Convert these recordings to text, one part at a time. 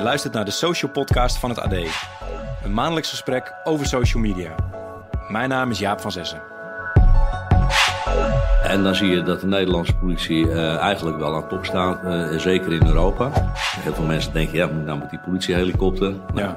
Je luistert naar de Social Podcast van het AD. Een maandelijks gesprek over social media. Mijn naam is Jaap van Zessen. En dan zie je dat de Nederlandse politie uh, eigenlijk wel aan top staat, uh, zeker in Europa. Heel veel mensen denken, ja, nou moet die politiehelikopter. Nou, Ja.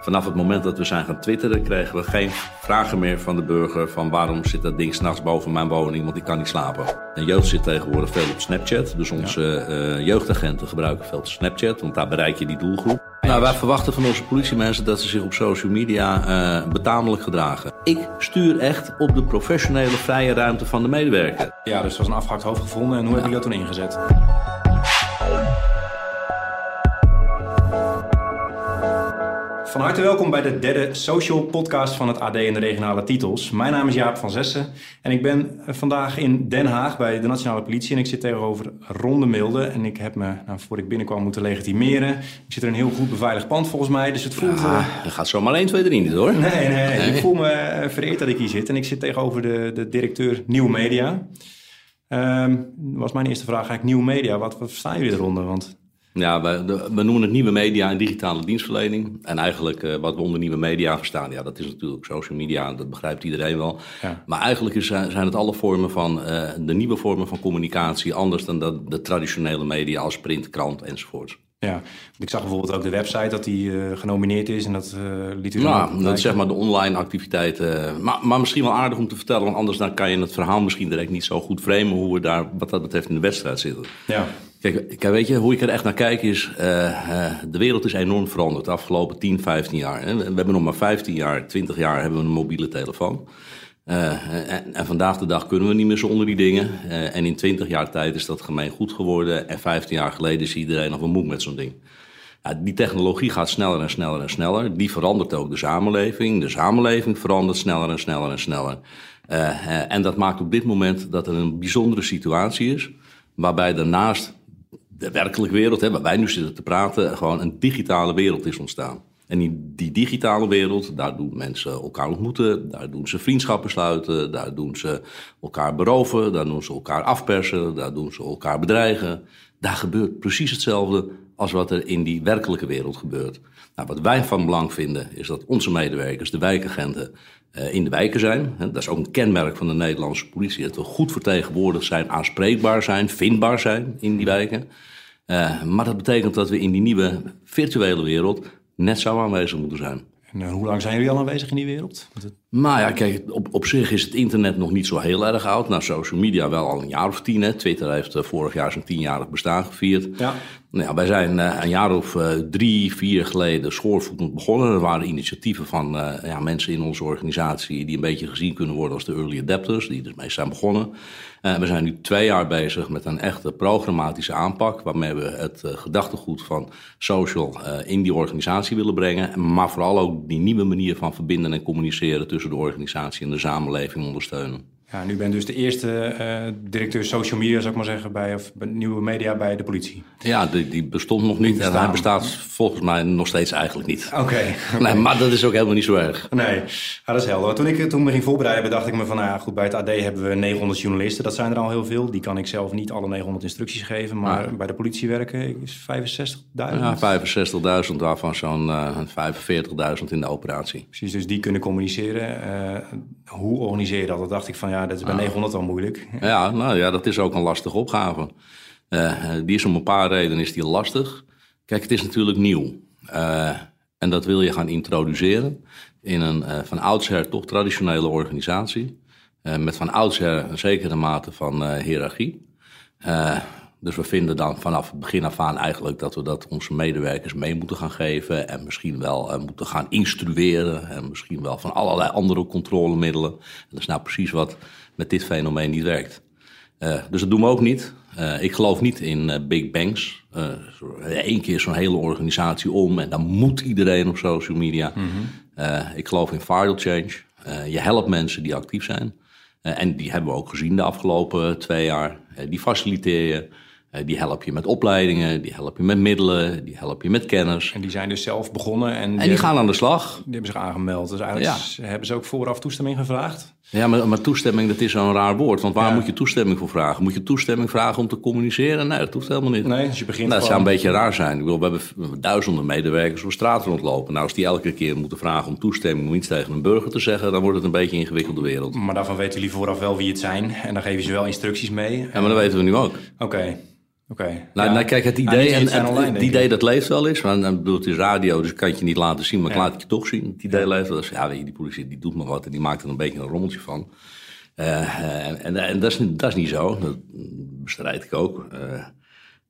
Vanaf het moment dat we zijn gaan twitteren, kregen we geen vragen meer van de burger van waarom zit dat ding s'nachts boven mijn woning, want ik kan niet slapen. En jeugd zit tegenwoordig veel op Snapchat, dus onze eh, jeugdagenten gebruiken veel Snapchat, want daar bereik je die doelgroep. Nou, wij verwachten van onze politiemensen dat ze zich op social media eh, betamelijk gedragen. Ik stuur echt op de professionele vrije ruimte van de medewerker. Ja, dus er was een afgehakt hoofd gevonden. En hoe hebben jullie dat toen ingezet? Van harte welkom bij de derde social podcast van het AD en de regionale titels. Mijn naam is Jaap van Zessen en ik ben eh, vandaag in Den Haag bij de Nationale Politie. En ik zit tegenover Ronde Milde en ik heb me, nou, voordat ik binnenkwam, moeten legitimeren. Ik zit in een heel goed beveiligd pand volgens mij, dus het voelt... eh, Ah, dat gaat zomaar 1, 2, 3 niet hoor. Nee, nee, nee. Ik voel me eh, vereerd dat ik hier zit. En ik zit tegenover de, de directeur Nieuwe Media. Ehm was mijn eerste vraag eigenlijk Nieuwe Media. Wat, wat verstaan jullie eronder? Want Ja, we, noemen het nieuwe media en digitale dienstverlening. En eigenlijk eh, wat we onder nieuwe media verstaan, ja, dat is natuurlijk social media, dat begrijpt iedereen wel. Ja. Maar eigenlijk is, zijn het alle vormen van eh, de nieuwe vormen van communicatie, anders dan de, de traditionele media als print, krant enzovoort. ja, ik zag bijvoorbeeld ook de website dat die eh, genomineerd is. En dat eh liet u Nou, dat is zeg maar de online activiteiten. Maar, maar misschien wel aardig om te vertellen, want anders dan kan je het verhaal misschien direct niet zo goed framen hoe we daar wat dat betreft in de wedstrijd zitten. Ja, Kijk, kijk, weet je, hoe ik er echt naar kijk is, eh, eh, de wereld is enorm veranderd de afgelopen 10, 15 jaar. hè. We hebben nog maar 15 jaar, 20 jaar hebben we een mobiele telefoon. Eh, en, vandaag de dag kunnen we niet meer zonder die dingen. En in 20 jaar tijd is dat gemeen goed geworden. En 15 jaar geleden is iedereen nog een moe met zo'n ding. Die technologie gaat sneller en sneller en sneller. Die verandert ook de samenleving. De samenleving verandert sneller en sneller en sneller. En dat maakt op dit moment dat er een bijzondere situatie is. Waarbij daarnaast de werkelijke wereld, hè, waar wij nu zitten te praten, gewoon een digitale wereld is ontstaan. En in die digitale wereld, daar doen mensen elkaar ontmoeten, daar doen ze vriendschappen sluiten, daar doen ze elkaar beroven, daar doen ze elkaar afpersen, daar doen ze elkaar bedreigen. Daar gebeurt precies hetzelfde als wat er in die werkelijke wereld gebeurt. Nou, wat wij van belang vinden, is dat onze medewerkers, de wijkagenten, eh, in de wijken zijn. Dat is ook een kenmerk van de Nederlandse politie. Dat we goed vertegenwoordigd zijn, aanspreekbaar zijn, vindbaar zijn in die wijken. Eh, maar dat betekent dat we in die nieuwe virtuele wereld net zo aanwezig moeten zijn. en eh, hoe lang zijn jullie al aanwezig in die wereld? Maar ja, kijk, op, op zich is het internet nog niet zo heel erg oud. Nou, social media wel al een jaar of tien. Hè. Twitter heeft eh, vorig jaar zijn tienjarig bestaan gevierd. Ja. Nou ja, wij zijn een jaar of drie, vier geleden schoorvoetend begonnen. Er waren initiatieven van ja, mensen in onze organisatie... die een beetje gezien kunnen worden als de early adapters. Die er mee zijn begonnen. Eh, we zijn nu twee jaar bezig met een echte programmatische aanpak... waarmee we het eh, gedachtegoed van social eh, in die organisatie willen brengen. Maar vooral ook die nieuwe manier van verbinden en communiceren... tussen de organisatie en de samenleving ondersteunen. Ja, nu ben dus de eerste eh, directeur social media, zou ik maar zeggen, bij, of, bij Nieuwe Media bij de politie. Ja, die, die bestond nog niet. En bestaan. hij bestaat volgens mij nog steeds eigenlijk niet. Oké. Nee, maar dat is ook helemaal niet zo erg. Nee, ja, dat is helder. Toen ik toen me ging voorbereiden, bedacht ik me van, nou ja, goed, bij het AD hebben we 900 journalisten. Dat zijn er al heel veel. Die kan ik zelf niet alle 900 instructies geven, maar bij de politie werken is 65.000. Ja, 65.000, waarvan zo'n eh, 45.000 in de operatie. Precies, dus die kunnen communiceren. Eh, hoe organiseer je dat? Dat dacht ik van, ja, dat is bij 900 al moeilijk. Ja, nou ja, dat is ook een lastige opgave. Eh, eh, die is om een paar redenen is die lastig. Kijk, het is natuurlijk nieuw. Eh, en dat wil je gaan introduceren in een van oudsher toch traditionele organisatie. Met van oudsher een zekere mate van hiërarchie. Dus we vinden dan vanaf het begin af aan eigenlijk dat we dat onze medewerkers mee moeten gaan geven. En misschien wel eh, moeten gaan instrueren. En misschien wel van allerlei andere controlemiddelen. En dat is nou precies wat met dit fenomeen niet werkt. Eh, dus dat doen we ook niet. Eh, ik geloof niet in big bangs. Eén keer zo'n hele organisatie om en dan moet iedereen op social media. Eh, ik geloof in viral change. Je helpt mensen die actief zijn. En die hebben we ook gezien de afgelopen twee jaar. Die faciliteer je. Die help je met opleidingen, die help je met middelen, die help je met kennis. En die zijn dus zelf begonnen. En die, en die gaan aan de slag. Die hebben zich aangemeld. Dus eigenlijk hebben ze ook vooraf toestemming gevraagd? Ja, maar, maar toestemming, dat is zo'n raar woord. Want waar moet je toestemming voor vragen? Moet je toestemming vragen om te communiceren? Nee, dat hoeft helemaal niet. Nee, als je begint nou, Dat zou een beetje raar zijn. Ik bedoel, we hebben duizenden medewerkers op straat rondlopen. Nou, als die elke keer moeten vragen om toestemming om iets tegen een burger te zeggen... dan wordt het een beetje een ingewikkelde wereld. Maar daarvan weten jullie vooraf wel wie het zijn. En dan geven ze wel instructies mee. Ja, maar dat weten we nu ook. Oké. Oké. Nou, nou, kijk, het idee, en, het, idee dat leeft wel eens. Want ik bedoel, het is radio, dus ik kan het je niet laten zien, maar ik laat het je toch zien. Het idee leeft wel eens. Ja, weet je, die politie die doet maar wat en die maakt er een beetje een rommeltje van. Uh, en, en dat, is, dat is niet zo. Dat bestrijd ik ook. Uh,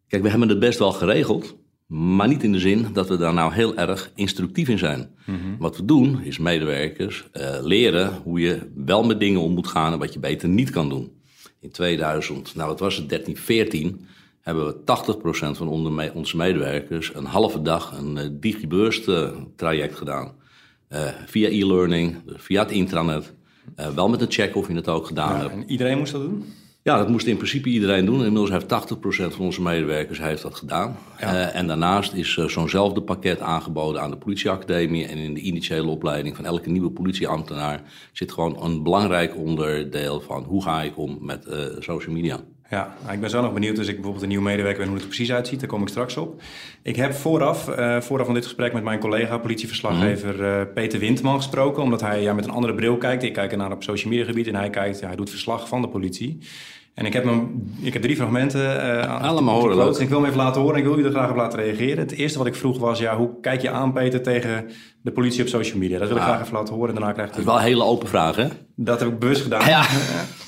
kijk, we hebben het best wel geregeld. Maar niet in de zin dat we daar nou heel erg instructief in zijn. Mm -hmm. Wat we doen is medewerkers uh, leren hoe je wel met dingen om moet gaan en wat je beter niet kan doen. In 2000, nou wat was het, 13, 14 hebben we 80% van onze medewerkers een halve dag een uh, digibeurs traject gedaan. Uh, via e-learning, via het intranet. Uh, wel met een check of je het ook gedaan ja, hebt. En iedereen moest dat doen? Ja, dat moest in principe iedereen doen. Inmiddels heeft 80% van onze medewerkers heeft dat gedaan. Ja. Uh, en daarnaast is uh, zo'nzelfde pakket aangeboden aan de politieacademie. En in de initiële opleiding van elke nieuwe politieambtenaar zit gewoon een belangrijk onderdeel van hoe ga ik om met social media. Ja, nou, ik ben zo nog benieuwd als ik bijvoorbeeld een nieuwe medewerker ben hoe het er precies uitziet. Daar kom ik straks op. Ik heb vooraf, uh, vooraf van dit gesprek met mijn collega, politieverslaggever uh, Peter Windman gesproken. Omdat hij ja, met een andere bril kijkt. Ik kijk naar op social media gebied en hij kijkt, ja, hij doet verslag van de politie. En ik heb, hem, ik heb drie fragmenten uh, Allemaal horen. Ik wil hem even laten horen en ik wil u er graag op laten reageren. Het eerste wat ik vroeg was, ja, hoe kijk je aan Peter tegen de politie op social media? Dat wil ik ah. graag even laten horen en daarna krijg ik... Dat is wel een hele open vraag, hè? Dat heb ik bewust gedaan. Ja.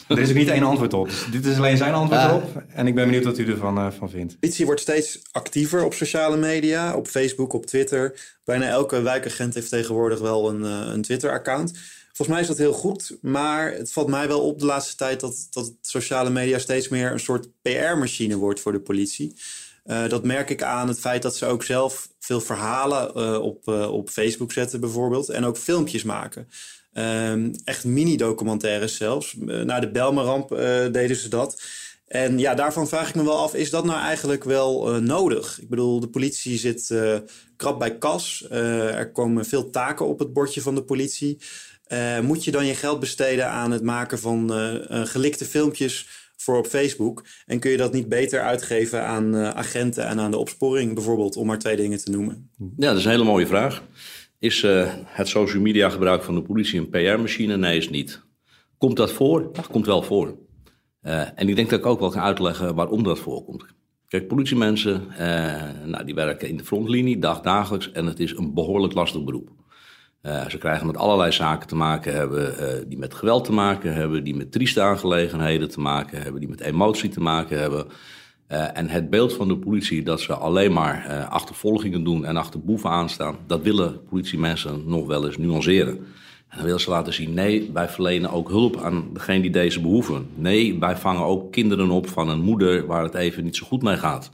er is ook niet één antwoord op. Dus dit is alleen zijn antwoord erop. En ik ben benieuwd wat u ervan uh, van vindt. Politie wordt steeds actiever op sociale media. Op Facebook, op Twitter. Bijna elke wijkagent heeft tegenwoordig wel een, uh, een Twitter-account. Volgens mij is dat heel goed, maar het valt mij wel op de laatste tijd dat, dat sociale media steeds meer een soort PR-machine wordt voor de politie. Uh, dat merk ik aan het feit dat ze ook zelf veel verhalen uh, op, uh, op Facebook zetten, bijvoorbeeld. En ook filmpjes maken. Um, echt mini-documentaires zelfs. na de Belmeramp deden ze dat. En ja, daarvan vraag ik me wel af, is dat nou eigenlijk wel nodig? Ik bedoel, de politie zit krap bij kas. er komen veel taken op het bordje van de politie. Uh, moet je dan je geld besteden aan het maken van uh, gelikte filmpjes voor op Facebook? En kun je dat niet beter uitgeven aan agenten en aan de opsporing bijvoorbeeld, om maar twee dingen te noemen? Ja, dat is een hele mooie vraag. Is het social media gebruik van de politie een PR-machine? Nee, is niet. Komt dat voor? Dat komt wel voor. en ik denk dat ik ook wel kan uitleggen waarom dat voorkomt. Kijk, politiemensen, nou, die werken in de frontlinie dagdagelijks en het is een behoorlijk lastig beroep. Uh, ze krijgen met allerlei zaken te maken hebben uh, die met geweld te maken hebben, die met trieste aangelegenheden te maken hebben, die met emotie te maken hebben. Uh, en het beeld van de politie dat ze alleen maar achtervolgingen doen en achter boeven aanstaan, dat willen politiemensen nog wel eens nuanceren. En dan willen ze laten zien, nee, wij verlenen ook hulp aan degene die deze behoeven. Nee, wij vangen ook kinderen op van een moeder waar het even niet zo goed mee gaat.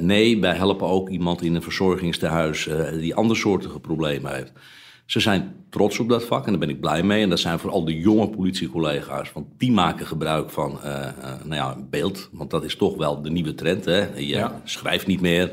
nee, wij helpen ook iemand in een verzorgingstehuis die andersoortige problemen heeft. Ze zijn trots op dat vak en daar ben ik blij mee. En dat zijn vooral de jonge politiecollega's. Want die maken gebruik van uh, uh, nou ja, beeld. Want dat is toch wel de nieuwe trend. Hè? Je schrijft niet meer,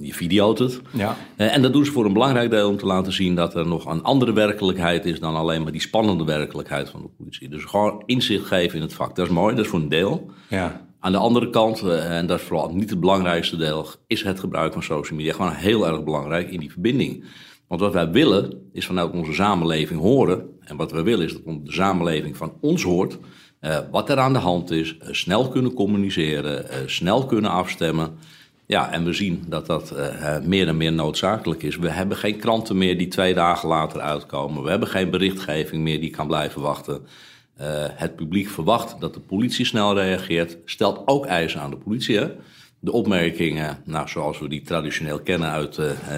je video't het. Ja. Uh, en dat doen ze voor een belangrijk deel om te laten zien dat er nog een andere werkelijkheid is dan alleen maar die spannende werkelijkheid van de politie. Dus gewoon inzicht geven in het vak. Dat is mooi, dat is voor een deel. Ja. Aan de andere kant, en dat is vooral niet het belangrijkste deel, is het gebruik van social media gewoon heel erg belangrijk in die verbinding. Want wat wij willen is vanuit onze samenleving horen. En wat we willen is dat de samenleving van ons hoort. Uh, wat er aan de hand is. Uh, snel kunnen communiceren. Uh, snel kunnen afstemmen. Ja, en we zien dat dat meer en meer noodzakelijk is. We hebben geen kranten meer die twee dagen later uitkomen. We hebben geen berichtgeving meer die kan blijven wachten. het publiek verwacht dat de politie snel reageert. Stelt ook eisen aan de politie. Hè? de opmerkingen, nou, zoals we die traditioneel kennen uit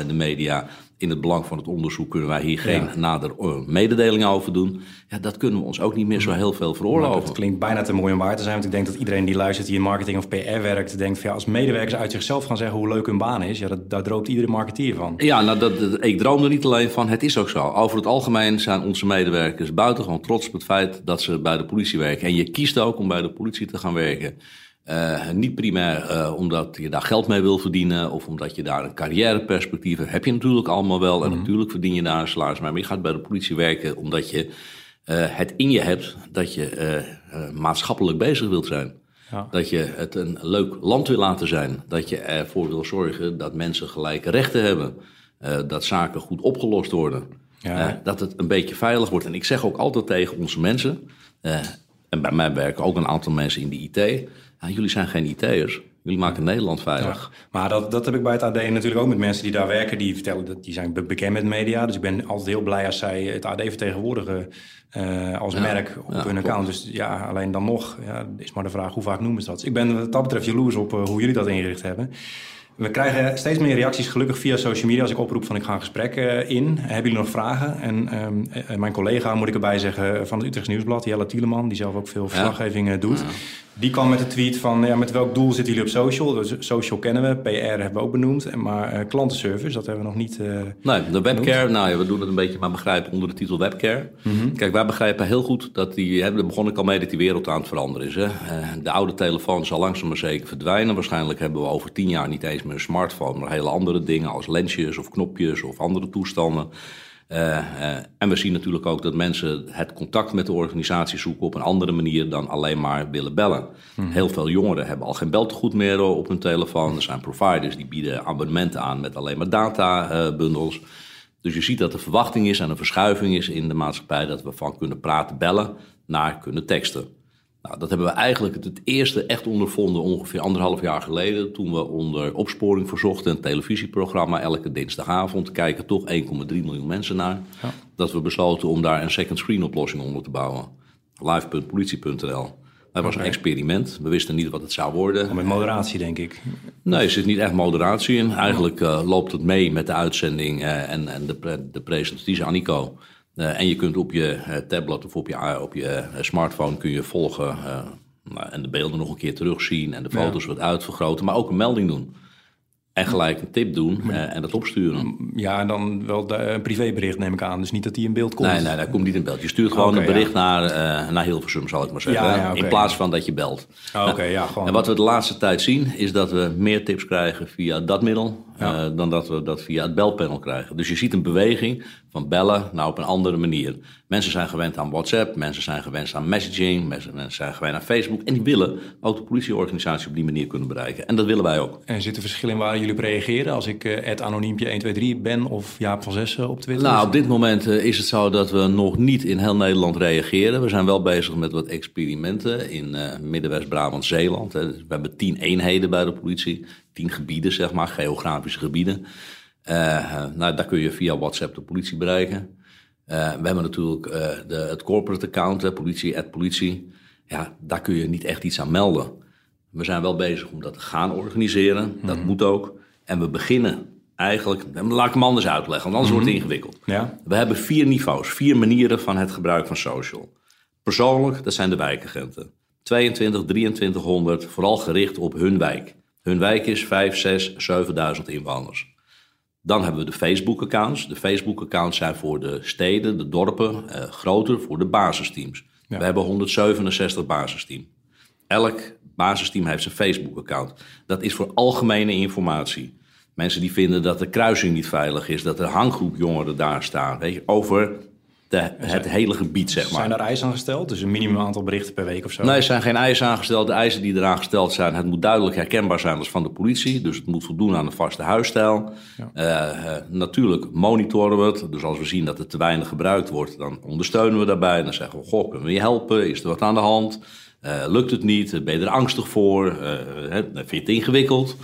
de media, in het belang van het onderzoek kunnen wij hier geen nader uh, mededelingen over doen. Ja, dat kunnen we ons ook niet meer zo heel veel veroorloven. Het klinkt bijna te mooi om waar te zijn. Want ik denk dat iedereen die luistert, die in marketing of PR werkt, denkt van ja, als medewerkers uit zichzelf gaan zeggen hoe leuk hun baan is, ja, dat, daar droomt iedere marketeer van. Ja, nou, dat, ik droom er niet alleen van. Het is ook zo. Over het algemeen zijn onze medewerkers buitengewoon trots op het feit dat ze bij de politie werken. En je kiest ook om bij de politie te gaan werken. Uh, niet primair uh, omdat je daar geld mee wil verdienen of omdat je daar een carrièreperspectief hebt. Heb je natuurlijk allemaal wel en mm natuurlijk verdien je daar een salaris mee. Maar je gaat bij de politie werken omdat je uh, het in je hebt dat je maatschappelijk bezig wilt zijn. Ja. Dat je het een leuk land wil laten zijn. Dat je ervoor wil zorgen dat mensen gelijke rechten hebben. dat zaken goed opgelost worden. Ja. dat het een beetje veilig wordt. En ik zeg ook altijd tegen onze mensen, en bij mij werken ook een aantal mensen in de IT ja, jullie zijn geen IT'ers. Jullie maken Nederland veilig. maar dat, dat heb ik bij het AD natuurlijk ook met mensen die daar werken. Die vertellen dat die zijn bekend met media. Dus ik ben altijd heel blij als zij het AD vertegenwoordigen uh, als merk op hun account. Dus ja, alleen dan nog ja, is maar de vraag hoe vaak noemen ze dat. Dus ik ben wat dat betreft jaloers op uh, hoe jullie dat ingericht hebben. We krijgen steeds meer reacties, gelukkig via social media, als ik oproep van ik ga een gesprek uh, in. Hebben jullie nog vragen? En um, mijn collega, moet ik erbij zeggen, van het Utrechts Nieuwsblad, Jelle Tieleman, die zelf ook veel verslaggeving ja. doet. Die kwam met de tweet van, ja, met welk doel zitten jullie op social? Dus social kennen we, PR hebben we ook benoemd. Maar uh, klantenservice, dat hebben we nog niet uh, Nee, de webcare, nou ja, we doen het een beetje maar begrijpen onder de titel webcare. Mm -hmm. Kijk, wij begrijpen heel goed dat die, hè, daar begon ik al mee dat die wereld aan het veranderen is. Hè. Uh, de oude telefoon zal langzaam maar zeker verdwijnen. Waarschijnlijk hebben we over tien jaar niet eens meer een smartphone, maar hele andere dingen als lensjes of knopjes of andere toestanden. Uh, uh, en we zien natuurlijk ook dat mensen het contact met de organisatie zoeken op een andere manier dan alleen maar willen bellen. Hmm. Heel veel jongeren hebben al geen beltegoed meer op hun telefoon. Er zijn providers die bieden abonnementen aan met alleen maar databundels. dus je ziet dat er verwachting is en een verschuiving is in de maatschappij dat we van kunnen praten, bellen naar kunnen teksten. Nou, dat hebben we eigenlijk het eerste echt ondervonden ongeveer anderhalf jaar geleden. Toen we onder opsporing verzochten een televisieprogramma elke dinsdagavond. Kijken toch 1,3 miljoen mensen naar. Ja. Dat we besloten om daar een second screen oplossing onder te bouwen. Live.politie.nl. Dat was een experiment. We wisten niet wat het zou worden. met moderatie, denk ik. Nee, er zit niet echt moderatie in. Eigenlijk uh, loopt het mee met de uitzending uh, en, en de, de presentatie aan Nico. Uh, en je kunt op je uh, tablet of op je, op je smartphone kun je volgen nou, en de beelden nog een keer terugzien en de foto's ja. wat uitvergroten, maar ook een melding doen. En gelijk een tip doen en dat opsturen. Ja, en dan wel een privébericht neem ik aan. Dus niet dat die in beeld komt. Nee, nee, dat komt niet in beeld. Je stuurt gewoon okay, een bericht ja. naar, naar Hilversum, zal ik maar zeggen. Ja, okay. In plaats van dat je belt. Oh, okay, ja, gewoon. En wat we de laatste tijd zien, is dat we meer tips krijgen via dat middel. Uh, dan dat we dat via het belpanel krijgen. Dus je ziet een beweging van bellen naar op een andere manier. Mensen zijn gewend aan WhatsApp, mensen zijn gewend aan messaging, mensen, zijn gewend aan Facebook. En die willen ook de politieorganisatie op die manier kunnen bereiken. En dat willen wij ook. En zit er verschil in waar jullie op reageren? Als ik uh, anoniempje 123 ben of Jaap van Zessen op Twitter? Nou, op dit moment uh, is het zo dat we nog niet in heel Nederland reageren. We zijn wel bezig met wat experimenten in Midden-West-Brabant, Zeeland. Hè. We hebben tien eenheden bij de politie, tien gebieden, zeg maar, geografische gebieden. nou, daar kun je via WhatsApp de politie bereiken. Uh, we hebben natuurlijk uh, de, het corporate account, hè, politie, at politie. Ja, daar kun je niet echt iets aan melden. We zijn wel bezig om dat te gaan organiseren. Dat moet ook. En we beginnen eigenlijk, laat ik hem anders uitleggen, want anders wordt het ingewikkeld. Ja. We hebben vier niveaus, vier manieren van het gebruik van social. Persoonlijk, dat zijn de wijkagenten. 22, 2300, vooral gericht op hun wijk. Hun wijk is 5, 6, 7000 inwoners. Dan hebben we de Facebook-accounts. De Facebook-accounts zijn voor de steden, de dorpen, eh, groter voor de basisteams. Ja. We hebben 167 basisteams. Elk basisteam heeft zijn Facebook-account. Dat is voor algemene informatie. Mensen die vinden dat de kruising niet veilig is, dat er hanggroep jongeren daar staan. Weet je, over de, het hele gebied, zeg maar. Zijn er eisen aangesteld? Dus een minimum aantal berichten per week of zo? Nee, er zijn geen eisen aangesteld. De eisen die eraan gesteld zijn, het moet duidelijk herkenbaar zijn als van de politie. Dus het moet voldoen aan een vaste huisstijl. Ja. Uh, uh, natuurlijk monitoren we het. Dus als we zien dat het te weinig gebruikt wordt, dan ondersteunen we daarbij. Dan zeggen we, goh, kunnen we je helpen? Is er wat aan de hand? Uh, lukt het niet? Ben je er angstig voor? vind je het ingewikkeld?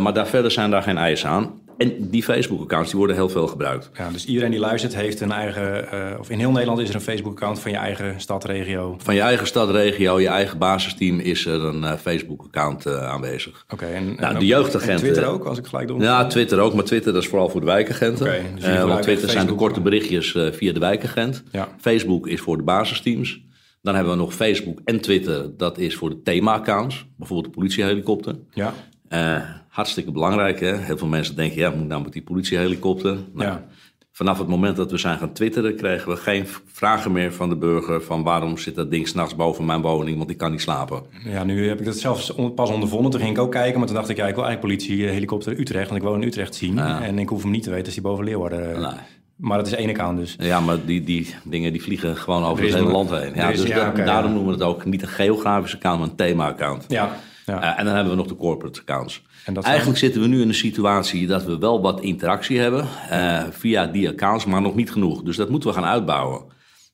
maar daar verder zijn daar geen eisen aan. En die Facebook-accounts die worden heel veel gebruikt. Ja, dus iedereen die luistert heeft een eigen, uh, of in heel Nederland is er een Facebook-account van je eigen stad, regio. Van je eigen stad, regio, je eigen basisteam is er een uh, Facebook-account uh, aanwezig. Oké, en, nou, en de jeugdagenten. Twitter ook, als ik gelijk door. Ja, Twitter ook, maar Twitter dat is vooral voor de wijkagenten. Oké, dus want Twitter Facebook, zijn de korte berichtjes via de wijkagent. Ja. Facebook is voor de basisteams. Dan hebben we nog Facebook en Twitter, dat is voor de thema-accounts. Bijvoorbeeld de politiehelikopter. Ja. Uh, hartstikke belangrijk. Hè? Heel veel mensen denken, ja, moet nou met die politiehelikopter? Nou, Ja. Vanaf het moment dat we zijn gaan twitteren, kregen we geen vragen meer van de burger van waarom zit dat ding s'nachts boven mijn woning, want ik kan niet slapen. Ja, nu heb ik dat zelfs pas ondervonden. Toen ging ik ook kijken, maar toen dacht ik, ja, ik wil eigenlijk politie eh, helikopter Utrecht, want ik woon in Utrecht zien. En ik hoef hem niet te weten als die boven Leeuwarden. eh, Nee. Maar dat is één account dus. Ja, maar die, die dingen die vliegen gewoon over Er het hele land heen. Ja, is- dus ja, daarom ja. noemen we het ook niet een geografisch account, maar een thema-account. Ja, ja. Uh, en dan hebben we nog de corporate accounts. En dat zijn- Eigenlijk zitten we nu in een situatie dat we wel wat interactie hebben uh, via die accounts, maar nog niet genoeg. Dus dat moeten we gaan uitbouwen.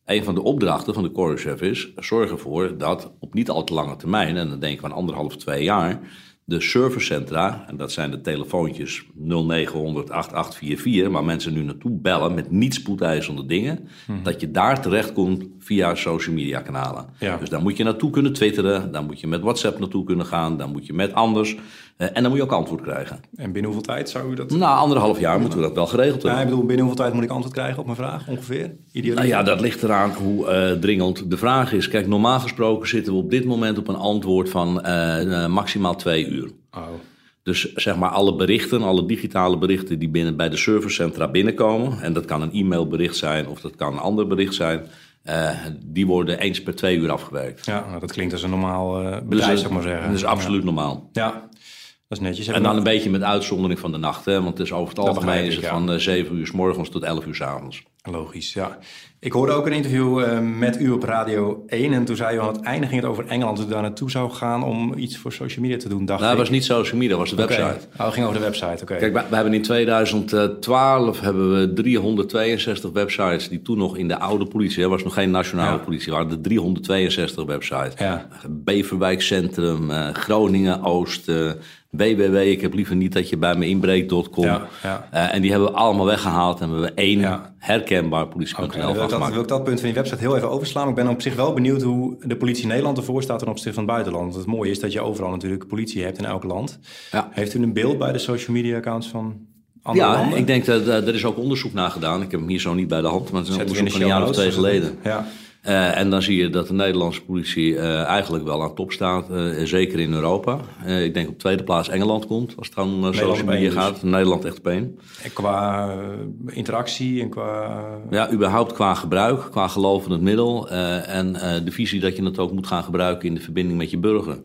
Een van de opdrachten van de core chef is: zorg ervoor dat op niet al te lange termijn, en dan denk ik van anderhalf, twee jaar, de servicecentra, en dat zijn de telefoontjes 0900 8844, waar mensen nu naartoe bellen met niet spoedeisende dingen, dat je daar terechtkomt via social media kanalen. Ja. Dus daar moet je naartoe kunnen twitteren, daar moet je met WhatsApp naartoe kunnen gaan, daar moet je met anders, en dan moet je ook antwoord krijgen. En binnen hoeveel tijd zou u dat... Na anderhalf jaar moeten we dat wel geregeld Ja, hebben. ik bedoel, binnen hoeveel tijd moet ik antwoord krijgen op mijn vraag ongeveer? Ideaal. Nou ja, dat ligt eraan hoe eh, dringend de vraag is. Kijk, normaal gesproken zitten we op dit moment op een antwoord van eh, eh, maximaal twee uur. Oh. Dus zeg maar alle berichten, alle digitale berichten die binnen bij de servicecentra binnenkomen. En dat kan een e-mailbericht zijn of dat kan een ander bericht zijn. eh, die worden eens per twee uur afgewerkt. Ja, nou, dat klinkt als een normaal eh, Dus, bedrijf, eh, zou ik maar zeggen. Dat is absoluut normaal. Ja, Ja, dat is netjes. En dan een beetje met uitzondering van de nacht. Hè? Want het is over het Dat algemeen is het ja. van eh, 7 uur s morgens tot 11 uur s avonds. Logisch, ja. Ik hoorde ook een interview eh, met u op Radio 1 en toen zei u aan het einde ging het over Engeland, dat u daar naartoe zou gaan om iets voor social media te doen, dacht Nou, ik. was niet social media, dat was de website. Oh, het ging over de website, oké. Kijk, we, we hebben in 2012 hebben we 362 websites die toen nog in de oude politie, er was nog geen nationale Ja. politie, waren er 362 websites. Ja. Beverwijk Centrum, eh, Groningen Oost, eh, www, ik heb liever niet dat je bij me inbreekt.com. Ja, ja. Eh, en die hebben we allemaal weggehaald en we hebben één Ja. herkenbaar politie.nl van wil, ik dat, wil ik dat punt van die website heel even overslaan. Ik ben op zich wel benieuwd hoe de politie in Nederland ervoor staat ten opzichte van het buitenland. Want het mooie is dat je overal natuurlijk politie hebt in elk land. Heeft u een beeld bij de social media accounts van andere Ja, landen? ik denk dat eh, er is ook onderzoek naar gedaan. Ik heb hem hier zo niet bij de hand, maar het is een onderzoek de van een jaar of twee geleden. Ja, Eh, en dan zie je dat de Nederlandse politie eh, eigenlijk wel aan top staat, eh, zeker in Europa. Ik denk op tweede plaats Engeland komt, als het om uh, social media dus. gaat. Nederland echt op één. en qua interactie en qua... Ja, überhaupt qua gebruik, qua geloof in het middel. en de visie dat je het ook moet gaan gebruiken in de verbinding met je burger.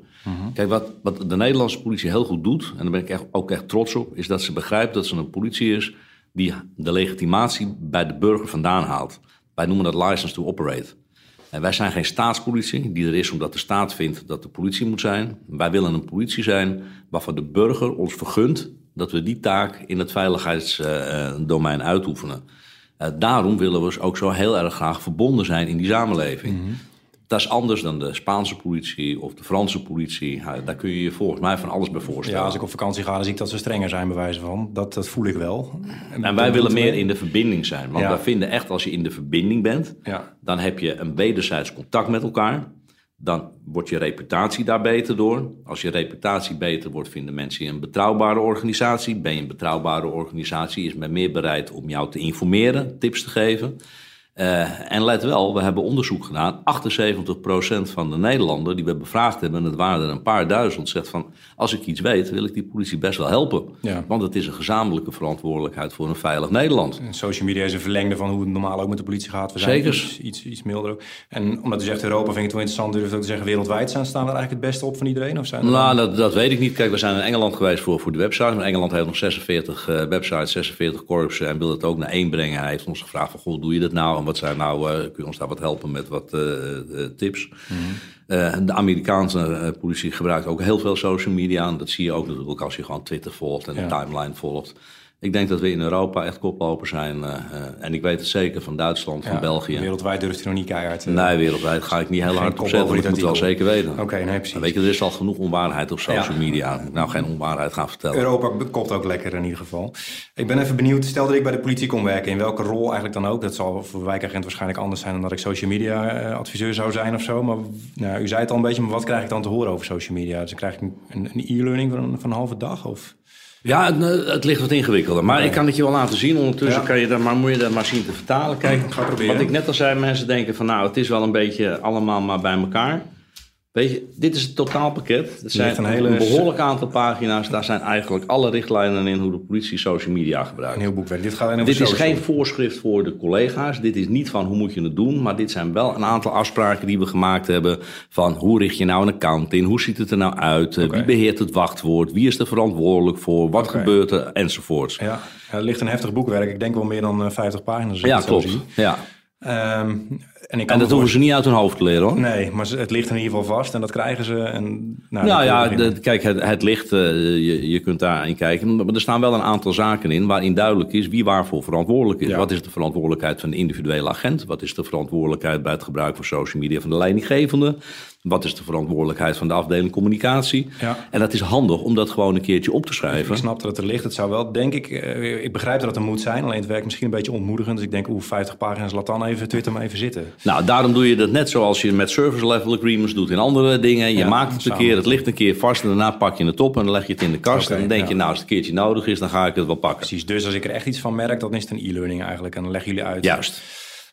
Kijk, wat, wat de Nederlandse politie heel goed doet, en daar ben ik echt, ook echt trots op, is dat ze begrijpt dat ze een politie is die de legitimatie bij de burger vandaan haalt. Wij noemen dat license to operate. Wij zijn geen staatspolitie die er is omdat de staat vindt dat de politie moet zijn. Wij willen een politie zijn waarvan de burger ons vergunt dat we die taak in het veiligheidsdomein uitoefenen. Eh, daarom willen we dus ook zo heel erg graag verbonden zijn in die samenleving. Dat is anders dan de Spaanse politie of de Franse politie. Daar kun je je volgens mij van alles bij voorstellen. Ja, als ik op vakantie ga, dan zie ik dat ze strenger zijn bij wijze van. Dat, dat voel ik wel. En wij willen meer in de verbinding zijn. Want Ja. wij vinden echt als je in de verbinding bent, Ja. dan heb je een wederzijds contact met elkaar. Dan wordt je reputatie daar beter door. Als je reputatie beter wordt, vinden mensen je een betrouwbare organisatie. Ben je een betrouwbare organisatie, is men meer bereid om jou te informeren, tips te geven. Eh, en let wel, we hebben onderzoek gedaan. 78% van de Nederlanders die we bevraagd hebben, en het waren er een paar duizend, zegt van... als ik iets weet, wil ik die politie best wel helpen. Ja. Want het is een gezamenlijke verantwoordelijkheid voor een veilig Nederland. En Social media is een verlengde van hoe het normaal ook met de politie gaat. We zijn Zeker. Iets, iets, iets milder ook. En omdat u zegt Europa, vind ik het wel interessant. Durft ook te zeggen wereldwijd staan, staan we er eigenlijk het beste op van iedereen? Of zijn Nou, dat, dat weet ik niet. Kijk, we zijn in Engeland geweest voor, voor de website. Maar Engeland heeft nog 46 eh, websites, 46 korpsen en wil het ook naar één brengen. Hij heeft ons gevraagd van, goh, doe je dat nou? Wat zijn nou, eh, kun je ons daar wat helpen met wat eh, eh, tips? Eh, de Amerikaanse politie gebruikt ook heel veel social media. En dat zie je ook natuurlijk als je gewoon Twitter volgt en Ja. de timeline volgt. Ik denk dat we in Europa echt koploper zijn. eh, eh, en ik weet het zeker van Duitsland, van Ja, België. Wereldwijd durft hij nog niet keihard. eh, Nee, wereldwijd ga ik niet heel hard op zetten. dit moet wel artikel. zeker weten. Oké, nee, precies. Weet je, er is al genoeg onwaarheid op social Ja. media. Ik Nou, geen onwaarheid gaan vertellen. Europa kopt ook lekker in ieder geval. Ik ben even benieuwd, stel dat ik bij de politie kon werken, in welke rol eigenlijk dan ook. Dat zal voor wijkagent waarschijnlijk anders zijn dan dat ik social media adviseur zou zijn of zo. Maar nou, u zei het al een beetje, maar wat krijg ik dan te horen over social media? Dus dan krijg ik een, e-learning van, van een halve dag? Of? Ja, het, eh, het ligt wat ingewikkelder. Maar ik kan het je wel laten zien. Ondertussen Ja. kan je dat, maar moet je dat maar zien te vertalen. Kijk, Ga proberen. wat ik net al zei, mensen denken van nou, het is wel een beetje allemaal maar bij elkaar. Weet je, dit is het totaalpakket. Er zijn een een, hele- behoorlijk aantal pagina's. Daar zijn eigenlijk alle richtlijnen in hoe de politie social media gebruikt. Een heel boekwerk. Dit gaat over Dit is geen voorschrift voor de collega's. Dit is niet van hoe moet je het doen. Maar dit zijn wel een aantal afspraken die we gemaakt hebben. Van hoe richt je nou een account in? Hoe ziet het er nou uit? Eh. Wie beheert het wachtwoord? Wie is er verantwoordelijk voor? Wat gebeurt er? Enzovoorts. Ja, er ligt een heftig boekwerk. Ik denk wel meer dan eh, 50 pagina's. als ik Ja, klopt. Ja. Ehm, en ik kan En me dat hoeven ze niet uit hun hoofd te leren hoor. Nee, maar het ligt in ieder geval vast en dat krijgen ze. En, nou, Nou ja, de- kijk, het, het ligt, eh, je, je kunt daarin kijken. Maar er staan wel een aantal zaken in waarin duidelijk is wie waarvoor verantwoordelijk is. Ja. Wat is de verantwoordelijkheid van de individuele agent? Wat is de verantwoordelijkheid bij het gebruik van social media van de leidinggevende? Wat is de verantwoordelijkheid van de afdeling communicatie? Ja. En dat is handig om dat gewoon een keertje op te Ik schrijven. snap dat het er ligt. Het zou wel, denk ik, eh, ik begrijp dat het er moet zijn. Alleen het werkt misschien een beetje ontmoedigend. Dus ik denk, oeh, 50 pagina's, laat dan even Twitter maar even zitten. Nou, daarom doe je dat net zoals je met service level agreements doet in andere dingen. Je Ja, maakt het een samen. keer, het ligt een keer vast en daarna pak je het op en dan leg je het in de kast. En dan denk ja. je, nou, als het een keertje nodig is, dan ga ik het wel pakken. Precies, dus als ik er echt iets van merk, dan is het een e-learning eigenlijk. En dan leggen jullie uit. Juist.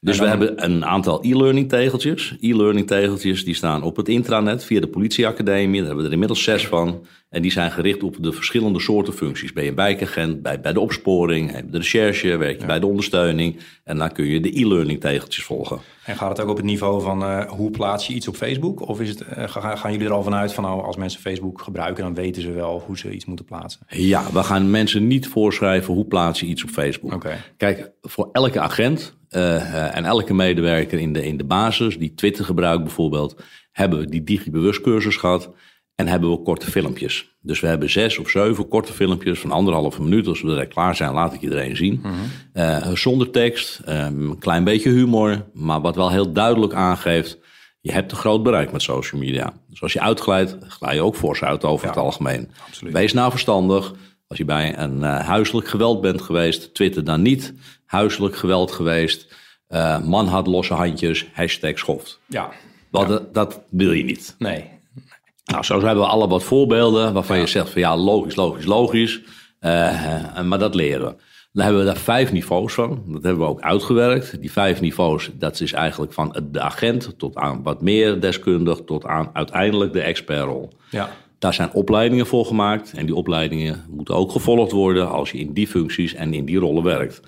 Dus we hebben een aantal e-learning tegeltjes. E-learning tegeltjes die staan op het intranet via de politieacademie. Daar hebben we er inmiddels zes van. En die zijn gericht op de verschillende soorten functies. Ben je wijkagent, bij, bij de opsporing, heb je de recherche, werk je bij de ondersteuning. En dan kun je de e-learning tegeltjes volgen. En gaat het ook op het niveau van eh, hoe plaats je iets op Facebook? Of is het, eh, ga- gaan jullie er al vanuit van nou, als mensen Facebook gebruiken, dan weten ze wel hoe ze iets moeten plaatsen? Ja, we gaan mensen niet voorschrijven hoe plaats je iets op Facebook. Kijk, voor elke agent eh, eh, en elke medewerker in de, in de basis, die Twitter gebruikt bijvoorbeeld, hebben we die digibewustcursus gehad en hebben we korte filmpjes. Dus we hebben zes of zeven korte filmpjes van anderhalve minuut. Als we direct klaar zijn, laat ik je er een zien. Eh, zonder tekst, eh, een klein beetje humor, maar wat wel heel duidelijk aangeeft, je hebt een groot bereik met social media. Dus als je uitglijdt, glij je ook fors uit over Ja, het algemeen. absoluut. Wees nou verstandig. Als je bij een eh, huiselijk geweld bent geweest, twitter dan niet. Huiselijk geweld geweest. eh, man had losse handjes, hashtag schoft. Ja, dat, dat wil je niet. nee. Nou, zo hebben we alle wat voorbeelden waarvan je zegt van ja, logisch, logisch, logisch. Eh, maar dat leren we. Dan hebben we daar vijf niveaus van. Dat hebben we ook uitgewerkt. Die vijf niveaus, dat is eigenlijk van de agent tot aan wat meer deskundig, tot aan uiteindelijk de expertrol. Ja, Daar zijn opleidingen voor gemaakt. En die opleidingen moeten ook gevolgd worden als je in die functies en in die rollen werkt.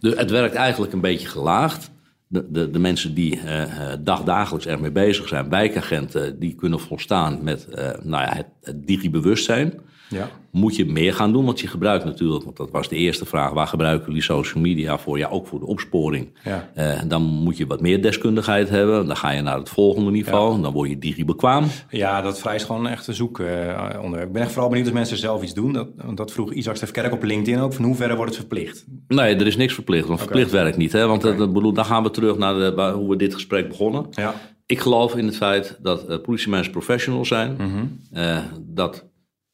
Dus het werkt eigenlijk een beetje gelaagd. De, de, de mensen die eh, dagdagelijks ermee bezig zijn, wijkagenten, die kunnen volstaan met eh, nou ja, het, het digibewustzijn. Ja. Moet je meer gaan doen, want je gebruikt natuurlijk, want dat was de eerste vraag, waar gebruiken jullie social media voor? Ja, ook voor de opsporing. Ja. Eh, dan moet je wat meer deskundigheid hebben. Dan ga je naar het volgende niveau. Dan word je digibekwaam. Ja, dat vereist gewoon echt een zoekonderwerp. ik ben echt vooral benieuwd of mensen zelf iets doen. Dat, want dat vroeg Isaac Stefkerk op LinkedIn ook. Van hoe verre wordt het verplicht? Nee, er is niks verplicht, want verplicht werkt niet. Hè? Want Oké. dat, bedoel, dan gaan we terug naar de, waar- hoe we dit gesprek begonnen. Ja. Ik geloof in het feit dat eh, politiemensen professionals zijn. Eh, dat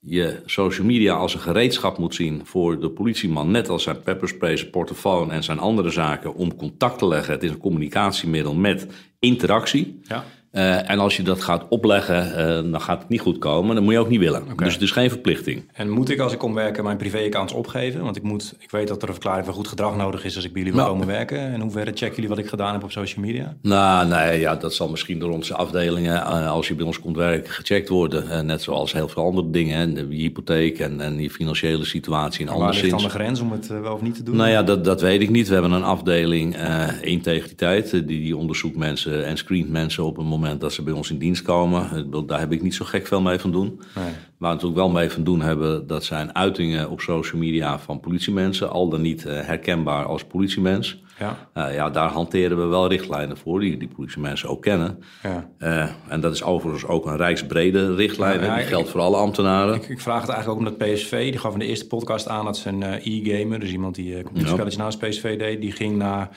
je social media als een gereedschap moet zien voor de politieman. Net als zijn pepperspray, zijn portofoon en zijn andere zaken. Om contact te leggen. Het is een communicatiemiddel met interactie. Ja. Eh, en als je dat gaat opleggen, eh, dan gaat het niet goed komen. Dat moet je ook niet willen. Dus het is geen verplichting. En moet ik als ik kom werken mijn privéaccounts opgeven? Want ik, moet, ik weet dat er een verklaring van goed gedrag nodig is als ik bij jullie wil Nou. komen werken. En hoe verre checken jullie wat ik gedaan heb op social media? Nou, nee, ja, dat zal misschien door onze afdelingen, eh, als je bij ons komt werken, gecheckt worden. Net zoals heel veel andere dingen, hè, de- je hypotheek en, en je financiële situatie en Waar ligt anderszins. dan de grens om het wel of niet te doen? Nou ja, dat, dat weet ik niet. We hebben een afdeling integriteit. Die, die onderzoekt mensen en screent mensen op het moment dat ze bij ons in dienst komen. Daar heb ik niet zo gek veel mee van doen. Nee. Waar we natuurlijk wel mee van doen hebben, dat zijn uitingen op social media van politiemensen. Al dan niet eh, herkenbaar als politiemens. Ja. Uh, ja, daar hanteren we wel richtlijnen voor, die die politiemensen ook kennen. Ja. Uh, en dat is overigens ook een rijksbrede richtlijn. Ja, die geldt voor alle ambtenaren. Ik, ik, vraag het eigenlijk ook omdat PSV, die gaf in de eerste podcast aan dat ze een e-gamer, dus iemand die uh, computerspelletjes naast PSV deed, die ging naar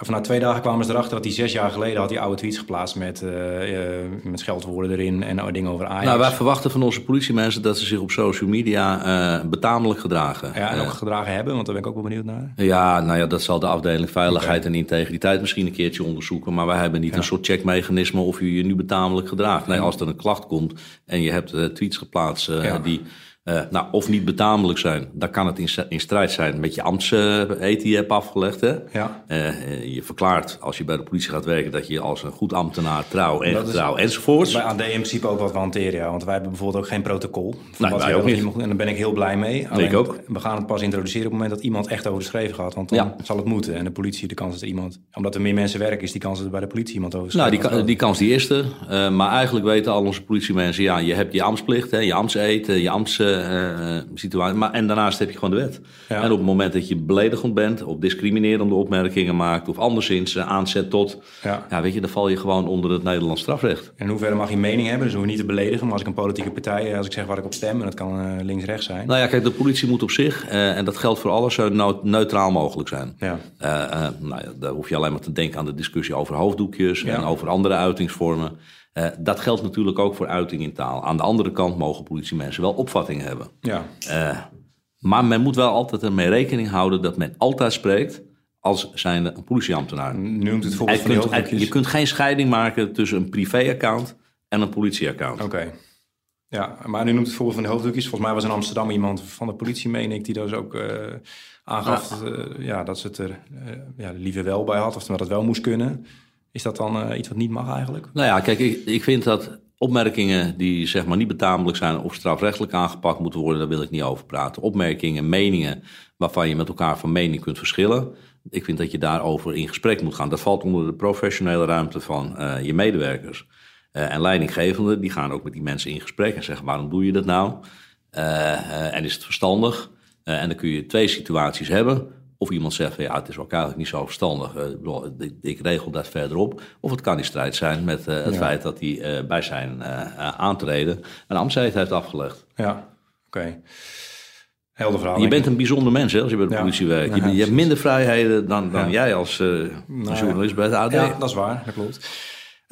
of na twee dagen kwamen ze erachter dat hij zes jaar geleden had die oude tweets geplaatst met, uh, uh, met scheldwoorden erin en dingen over Ajax. Nou, wij verwachten van onze politiemensen dat ze zich op social media uh, betamelijk gedragen. Ja, en ook gedragen hebben, want daar ben ik ook wel benieuwd naar. Ja, nou ja, dat zal de afdeling Veiligheid en Integriteit misschien een keertje onderzoeken. Maar wij hebben niet een soort checkmechanisme of je je nu betamelijk gedraagt. Nee, als er een klacht komt en je hebt tweets geplaatst die uh, nou, of niet betamelijk zijn, dan kan het in, in strijd zijn met je ambtseet die je hebt afgelegd. Hè? Ja. Uh, je verklaart als je bij de politie gaat werken dat je als een goed ambtenaar trouw en getrouw enzovoorts. Bij AD in principe ook wat we hanteren, ja. Want wij hebben bijvoorbeeld ook geen protocol. Nee, wij ook niet. en daar ben ik heel blij mee. Alleen, ik ook. We gaan het pas introduceren op het moment dat iemand echt overschreven gaat. Want dan ja. zal het moeten. En de politie, de kans dat er iemand... Omdat er meer mensen werken, is die kans dat er bij de politie iemand overschrijft. Nou, die, die kans die is er. Uh, maar eigenlijk weten al onze politiemensen, ja, je hebt je ambtsplicht, hè, je ambtseet, je ambts uh, situatie. Maar, en daarnaast heb je gewoon de wet. En op het moment dat je beledigend bent, of discriminerende opmerkingen maakt, of anderszins uh, aanzet tot, ja. ja. weet je, dan val je gewoon onder het Nederlands strafrecht. En hoe ver mag je mening hebben? Dus hoef je niet te beledigen. Maar als ik een politieke partij, als ik zeg waar ik op stem, en dat kan links-rechts zijn. Nou ja, kijk, de politie moet op zich, en dat geldt voor alles, zo neutraal mogelijk zijn. Ja. nou ja, daar hoef je alleen maar te denken aan de discussie over hoofddoekjes en over andere uitingsvormen. Uh, dat geldt natuurlijk ook voor uiting in taal. Aan de andere kant mogen politiemensen wel opvattingen hebben. Ja. Uh, maar men moet wel altijd ermee rekening houden dat men altijd spreekt als zijnde een politieambtenaar. Noemt het van kunt, Je kunt geen scheiding maken tussen een privéaccount en een politieaccount. Oké. Ja, maar nu noemt het voorbeeld van de hoofddoekjes. Volgens mij was in Amsterdam iemand van de politie, meen ik, die dus ook uh, aangaf ja, dat ze het er ja, liever wel bij had. Of dat het wel moest kunnen. Is dat dan uh, iets wat niet mag eigenlijk? Nou ja, kijk, ik, ik vind dat opmerkingen die zeg maar niet betamelijk zijn of strafrechtelijk aangepakt moeten worden, daar wil ik niet over praten. Opmerkingen, meningen waarvan je met elkaar van mening kunt verschillen. Ik vind dat je daarover in gesprek moet gaan. Dat valt onder de professionele ruimte van uh, je medewerkers. Uh, en leidinggevenden, die gaan ook met die mensen in gesprek en zeggen: waarom doe je dat nou? en is het verstandig? en dan kun je twee situaties hebben. Of iemand zegt van ja, het is ook eigenlijk niet zo verstandig. Uh, ik, ik, regel dat verderop. Of het kan in strijd zijn met uh, het feit dat hij uh, bij zijn aantreden een ambtseed heeft afgelegd. Ja, oké. Okay. Helder verhaal. Je bent een bijzonder mens hè, als je bij de politie werkt. Je, je, hebt minder vrijheden dan, dan jij als nou journalist bij het AD. Ja, dat is waar. Dat klopt.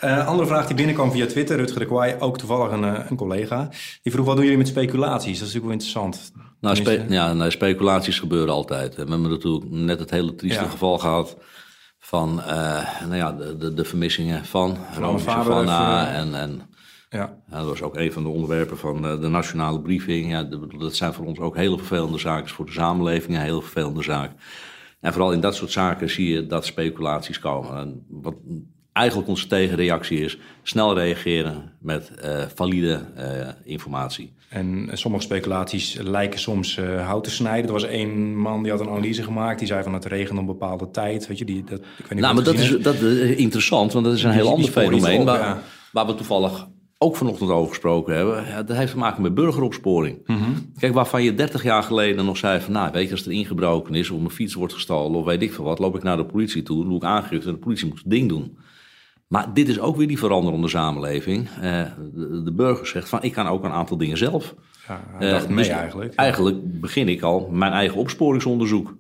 Uh, andere vraag die binnenkwam via Twitter, Rutger de Kwaai, ook toevallig een, een collega. Die vroeg, wat doen jullie met speculaties? Dat is natuurlijk wel interessant. Nou, spe ja, nou, speculaties gebeuren altijd. We hebben natuurlijk net het hele trieste geval gehad van uh, nou ja, de, de, de vermissingen van Romy Savannah. En, en ja. ja. dat was ook een van de onderwerpen van de, de nationale briefing. Ja, dat zijn voor ons ook hele vervelende zaken. voor de samenleving een heel vervelende zaak. En vooral in dat soort zaken zie je dat speculaties komen. En wat eigenlijk onze tegenreactie is snel reageren met uh, valide uh, informatie. En sommige speculaties lijken soms uh, hout te snijden. Er was één man die had een analyse gemaakt. Die zei van het regent een bepaalde tijd. Weet je, die, dat, ik weet niet nou, maar dat is, dat is interessant, want dat is een heel ander fenomeen. Op, waar, ja. waar, we toevallig ook vanochtend over gesproken hebben. Ja, dat heeft te maken met burgeropsporing. Mm -hmm. Kijk, waarvan je 30 jaar geleden nog zei van... nou, weet je, als er ingebroken is of mijn fiets wordt gestolen... of weet ik veel wat, loop ik naar de politie toe, doe ik aangifte... en de politie moet het ding doen. Maar dit is ook weer die veranderende samenleving. Uh, de, de, burger zegt van ik kan ook een aantal dingen zelf. Ja, mee dus eigenlijk. Eigenlijk begin ik al mijn eigen opsporingsonderzoek.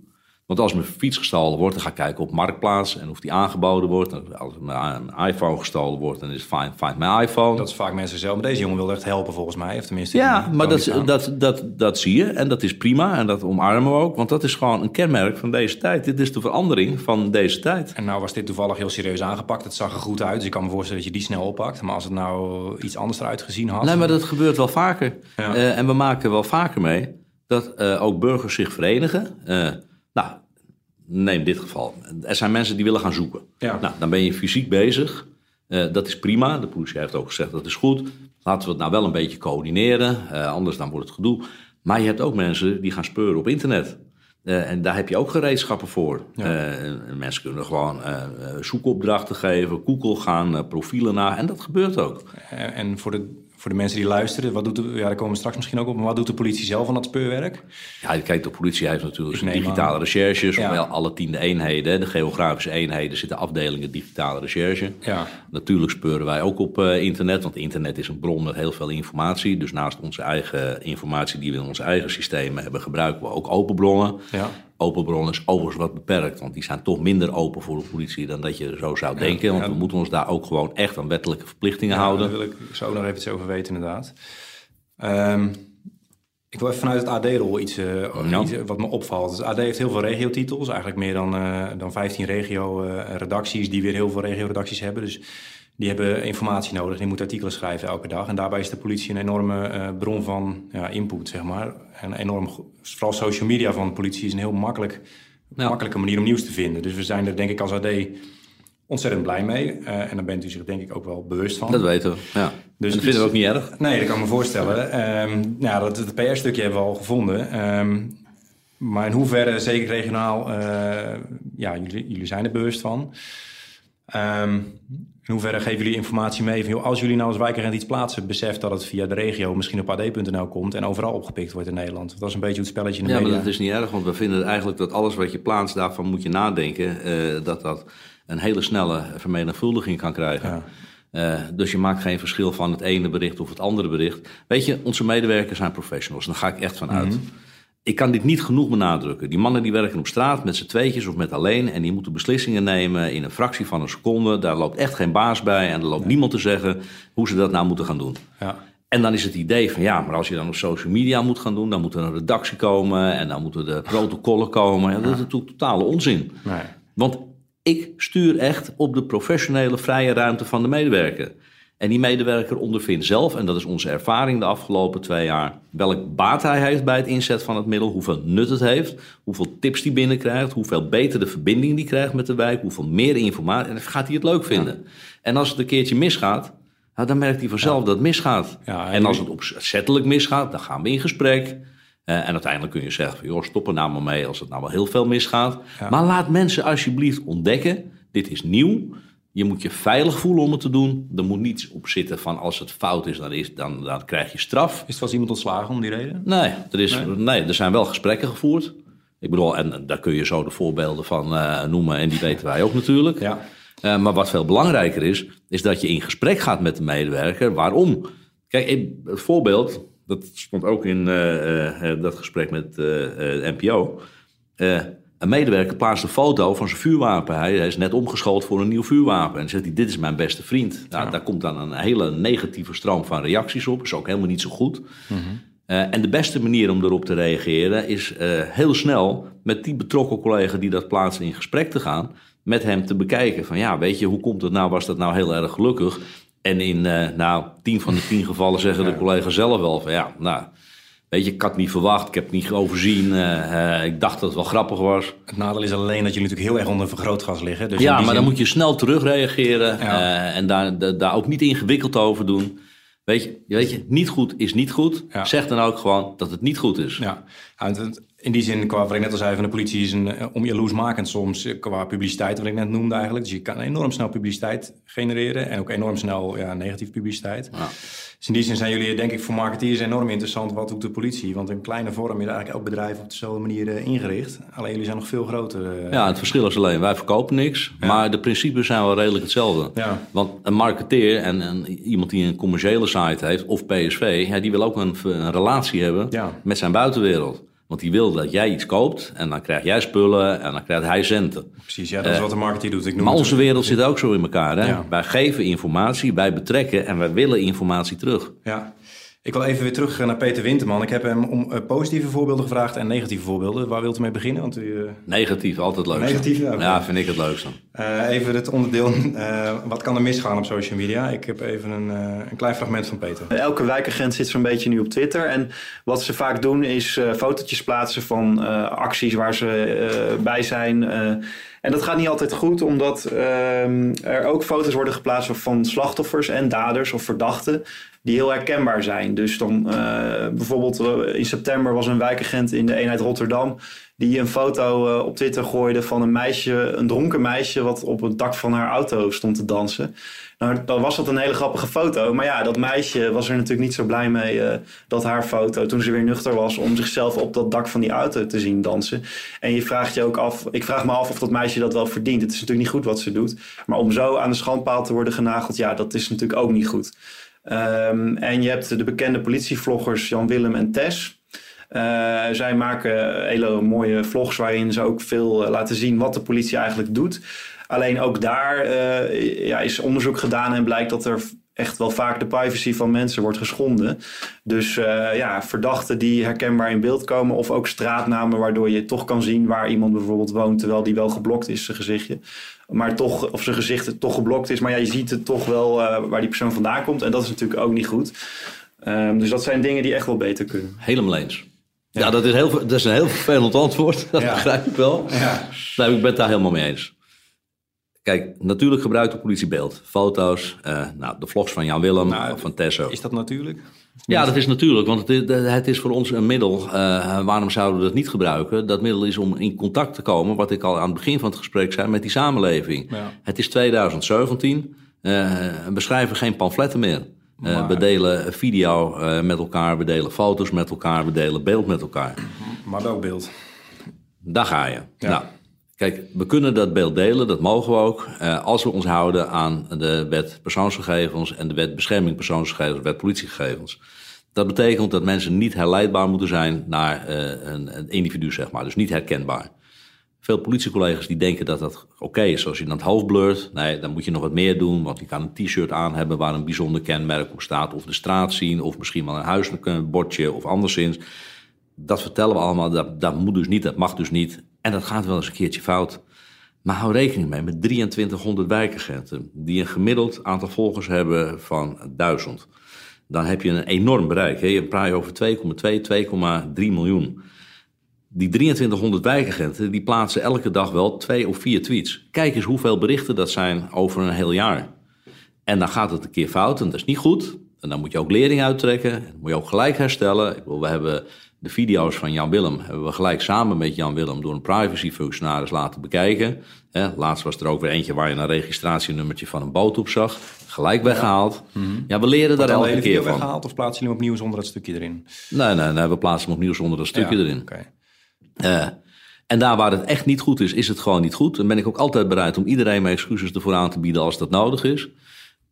Want als mijn fiets gestolen wordt, dan ga ik kijken op Marktplaats en of die aangeboden wordt. Als een iPhone gestolen wordt, dan is find, find my iPhone. Dat is vaak mensen zelf. Maar deze jongen wil echt helpen volgens mij. Of tenminste, ja, maar dat, dat, dat, dat zie je en dat is prima en dat omarmen we ook. Want dat is gewoon een kenmerk van deze tijd. Dit is de verandering van deze tijd. En nou was dit toevallig heel serieus aangepakt. Het zag er goed uit, dus ik kan me voorstellen dat je die snel oppakt. Maar als het nou iets anders eruit gezien had... Nee, maar dat gebeurt wel vaker. Ja. Uh, en we maken wel vaker mee dat uh, ook burgers zich verenigen... Uh, nou, neem dit geval. Er zijn mensen die willen gaan zoeken. Ja. Nou, dan ben je fysiek bezig. Uh, dat is prima. De politie heeft ook gezegd dat is goed. Laten we het nou wel een beetje coördineren. Uh, anders dan wordt het gedoe. Maar je hebt ook mensen die gaan speuren op internet. Uh, en daar heb je ook gereedschappen voor. Ja. mensen kunnen gewoon zoekopdrachten geven, Google gaan, profielen na. En dat gebeurt ook. En voor de voor de mensen die luisteren, wat doet de, ja, daar komen we straks misschien ook op, maar wat doet de politie zelf aan dat speurwerk? Ja, kijk, de politie heeft natuurlijk neem digitale recherches. Ja. Alle tiende eenheden, de geografische eenheden, zitten afdelingen digitale recherche. Ja, Natuurlijk speuren wij ook op eh, internet, want internet is een bron met heel veel informatie. Dus naast onze eigen informatie die we in onze eigen systemen hebben, gebruiken we ook open bronnen. ja. Open bronnen is overigens wat beperkt, want die zijn toch minder open voor de politie dan dat je zo zou denken. Want ja. we moeten ons daar ook gewoon echt aan wettelijke verplichtingen Ja, houden. Daar wil ik zo nog even iets over weten, inderdaad. Ehm, ik wil even vanuit het AD-rol iets, eh, wat me opvalt. Het AD heeft heel veel regiotitels, eigenlijk meer dan, eh, dan 15 regio-redacties, die weer heel veel regioredacties hebben. Dus die hebben informatie nodig, die moeten artikelen schrijven elke dag. En daarbij is de politie een enorme eh, bron van ja, input, zeg maar. En enorm, vooral social media van de politie is een heel makkelijk, Ja. makkelijke manier om nieuws te vinden. Dus we zijn er denk ik als AD ontzettend blij mee. Eh, en daar bent u zich denk ik ook wel bewust van. Dat weten we. Ja. Dus dat vinden we ook niet erg. Nee, dat kan ik me voorstellen. Ehm nou, dat, het PR-stukje hebben we al gevonden. Ehm, maar in hoeverre, zeker regionaal, eh, ja, jullie, jullie zijn er bewust van. Ehm, in hoeverre geven jullie informatie mee? Van, joh, als jullie nou als wijkagent iets plaatsen, besef dat het via de regio misschien op ad.nl komt en overal opgepikt wordt in Nederland. Dat is een beetje het spelletje in de Ja, maar media. dat is niet erg, want we vinden eigenlijk dat alles wat je plaatst, daarvan moet je nadenken. eh, dat dat een hele snelle vermenigvuldiging kan krijgen. Ja. Eh, dus je maakt geen verschil van het ene bericht of het andere bericht. Weet je, onze medewerkers zijn professionals. Daar ga ik echt van uit. Mhm. Ik kan dit niet genoeg benadrukken. Die mannen die werken op straat met z'n tweetjes of met alleen. En die moeten beslissingen nemen in een fractie van een seconde. Daar loopt echt geen baas bij. En er loopt niemand te zeggen hoe ze dat nou moeten gaan doen. Ja. En dan is het idee van ja, maar als je dan op social media moet gaan doen, dan moet er een redactie komen en dan moeten er protocollen komen. Ja, dat is natuurlijk totale onzin. Nee. Want ik stuur echt op de professionele vrije ruimte van de medewerker. En die medewerker ondervindt zelf, en dat is onze ervaring de afgelopen twee jaar, welk baat hij heeft bij het inzet van het middel, hoeveel nut het heeft, hoeveel tips die binnenkrijgt, hoeveel beter de verbinding die krijgt met de wijk, hoeveel meer informatie. En dan gaat hij het leuk vinden. En als het een keertje misgaat, nou, dan merkt hij vanzelf dat het misgaat. Ja, en en als het opzettelijk misgaat, dan gaan we in gesprek. Eh, en uiteindelijk kun je zeggen van, joh, stop er nou maar mee als het nou wel heel veel misgaat. Maar laat mensen alsjeblieft ontdekken, dit is nieuw. Je moet je veilig voelen om het te doen. Er moet niets op zitten van als het fout is, dan, is, dan, dan krijg je straf. Is het wel eens iemand ontslagen om die reden? Nee, er, is, nee. er zijn wel gesprekken gevoerd. Ik bedoel, en daar kun je zo de voorbeelden van eh, noemen en die weten wij ook natuurlijk. Ja. Eh, maar wat veel belangrijker is, is dat je in gesprek gaat met de medewerker. Waarom? Kijk, het voorbeeld, dat stond ook in eh, dat gesprek met de NPO. Een medewerker plaatst een foto van zijn vuurwapen. Hij, hij is net omgeschoold voor een nieuw vuurwapen. En dan zegt hij, dit is mijn beste vriend. Nou, Daar komt dan een hele negatieve stroom van reacties op. is ook helemaal niet zo goed. Eh, en de beste manier om erop te reageren is eh, heel snel met die betrokken collega die dat plaatst in gesprek te gaan. Met hem te bekijken van ja, weet je, hoe komt het nou? Was dat nou heel erg gelukkig? En in eh, nou, tien van de tien gevallen zeggen de collega's zelf wel van ja, nou, weet je, ik had het niet verwacht, ik heb het niet overzien. eh, eh, ik dacht dat het wel grappig was. Het nadeel is alleen dat jullie natuurlijk heel erg onder vergrootglas liggen. Dus ja, maar dan moet je snel terugreageren Ja. eh, en daar, daar, daar ook niet ingewikkeld over doen. Weet je, weet je, niet goed is niet goed. Ja. Zeg dan ook gewoon dat het niet goed is. Ja, in die zin, qua wat ik net al zei, van de politie is een om jaloersmakend soms qua publiciteit, wat ik net noemde eigenlijk. Dus je kan enorm snel publiciteit genereren en ook enorm snel ja, negatieve publiciteit. Ja. Dus in die zin zijn jullie, denk ik, voor marketeers enorm interessant. Wat doet de politie? Want in kleine vorm is eigenlijk elk bedrijf op dezelfde manier eh, ingericht. Alleen jullie zijn nog veel groter. eh. Ja, het verschil is alleen, wij verkopen niks, maar de principes zijn wel redelijk hetzelfde. Ja. Want een marketeer en, en iemand die een commerciële site heeft, of PSV, ja, die wil ook een, een relatie hebben Ja. met zijn buitenwereld. Want die wil dat jij iets koopt en dan krijg jij spullen en dan krijgt hij centen. Precies, ja, dat is wat de marketeer doet. Ik noem Maar onze wereld zit ook zo in elkaar. Hè? Ja. Wij geven informatie, wij betrekken en wij willen informatie terug. Ja. Ik wil even weer terug naar Peter Winterman. Ik heb hem om eh, positieve voorbeelden gevraagd en negatieve voorbeelden. Waar wilt u mee beginnen? Want u, eh, Negatief, altijd leuk. Negatief, ja, vind ik het leukste. Eh, even het onderdeel, eh, wat kan er misgaan op social media? Ik heb even een, eh, een klein fragment van Peter. Elke wijkagent zit zo'n beetje nu op Twitter. En wat ze vaak doen is eh fotootjes plaatsen van eh, acties waar ze eh, bij zijn. eh. en dat gaat niet altijd goed, omdat ehm, er ook foto's worden geplaatst van slachtoffers en daders of verdachten. Die heel herkenbaar zijn. Dus dan uh, bijvoorbeeld in september was een wijkagent in de eenheid Rotterdam die een foto uh, op Twitter gooide van een meisje, een dronken meisje, wat op het dak van haar auto stond te dansen. Nou, dan was dat een hele grappige foto. Maar ja, dat meisje was er natuurlijk niet zo blij mee dat haar foto, toen ze weer nuchter was, om zichzelf op dat dak van die auto te zien dansen. En je vraagt je ook af, ik vraag me af of dat meisje dat wel verdient. Het is natuurlijk niet goed wat ze doet. Maar om zo aan de schandpaal te worden genageld, ja, dat is natuurlijk ook niet goed. Um, en je hebt de bekende politievloggers Jan Willem en Tess. Uh, zij maken hele mooie vlogs waarin ze ook veel laten zien wat de politie eigenlijk doet. Alleen ook daar uh, ja, is onderzoek gedaan en blijkt dat er echt wel vaak de privacy van mensen wordt geschonden. Dus uh, ja, verdachten die herkenbaar in beeld komen of ook straatnamen waardoor je toch kan zien waar iemand bijvoorbeeld woont terwijl die wel geblokt is, zijn gezichtje. Maar toch, of zijn gezicht toch geblokt is, maar ja, je ziet het toch wel uh, waar die persoon vandaan komt en dat is natuurlijk ook niet goed. Um, dus dat zijn dingen die echt wel beter kunnen. Helemaal eens. Ja, ja dat, is heel, dat is een heel vervelend antwoord. Dat ja. begrijp ik wel. Ja. Ik ben het daar helemaal mee eens. Kijk, natuurlijk gebruikt de politie beeld. Foto's, uh, nou, de vlogs van Jan Willem, nou, van Tesso. Is dat natuurlijk? Ja, dat is natuurlijk, want het is, het is voor ons een middel. Uh, waarom zouden we dat niet gebruiken? Dat middel is om in contact te komen, wat ik al aan het begin van het gesprek zei, met die samenleving. Ja. Het is 2017, uh, we schrijven geen pamfletten meer. Maar... We delen video met elkaar, we delen foto's met elkaar, we delen beeld met elkaar. Maar welk beeld? Daar ga je. Ja. Nou, Kijk, we kunnen dat beeld delen, dat mogen we ook, eh, als we ons houden aan de wet persoonsgegevens en de wet bescherming persoonsgegevens, wet politiegegevens. Dat betekent dat mensen niet herleidbaar moeten zijn naar uh, een, een, individu, zeg maar, dus niet herkenbaar. Veel politiecollega's die denken dat dat oké is. Als je dan het hoofd blurt, nee, dan moet je nog wat meer doen. Want je kan een t-shirt aan hebben waar een bijzonder kenmerk op staat. Of de straat zien, of misschien wel een huisbordje of anderszins. Dat vertellen we allemaal, dat, dat moet dus niet, dat mag dus niet. En dat gaat wel eens een keertje fout. Maar hou rekening mee met 2300 wijkagenten die een gemiddeld aantal volgers hebben van 1000. Dan heb je een enorm bereik. Hè? Je praat over 2,2, 2,3 miljoen. Die 2300 wijkagenten die plaatsen elke dag wel twee of vier tweets. Kijk eens hoeveel berichten dat zijn over een heel jaar. En dan gaat het een keer fout en dat is niet goed. En dan moet je ook lering uittrekken. Dan moet je ook gelijk herstellen. Ik bedoel, we hebben de video's van Jan Willem hebben we gelijk samen met Jan Willem door een privacyfunctionaris laten bekijken. laatst was er ook weer eentje waar je een registratienummertje van een boot op zag. Gelijk weggehaald. Ja, mm ja we leren daar elke keer van. weggehaald of plaatsen jullie hem opnieuw zonder dat stukje erin? Nee, nee, nee we plaatsen hem opnieuw zonder dat stukje ja, erin. Okay. Uh, en daar waar het echt niet goed is, is het gewoon niet goed. Dan ben ik ook altijd bereid om iedereen mijn excuses ervoor aan te bieden als dat nodig is.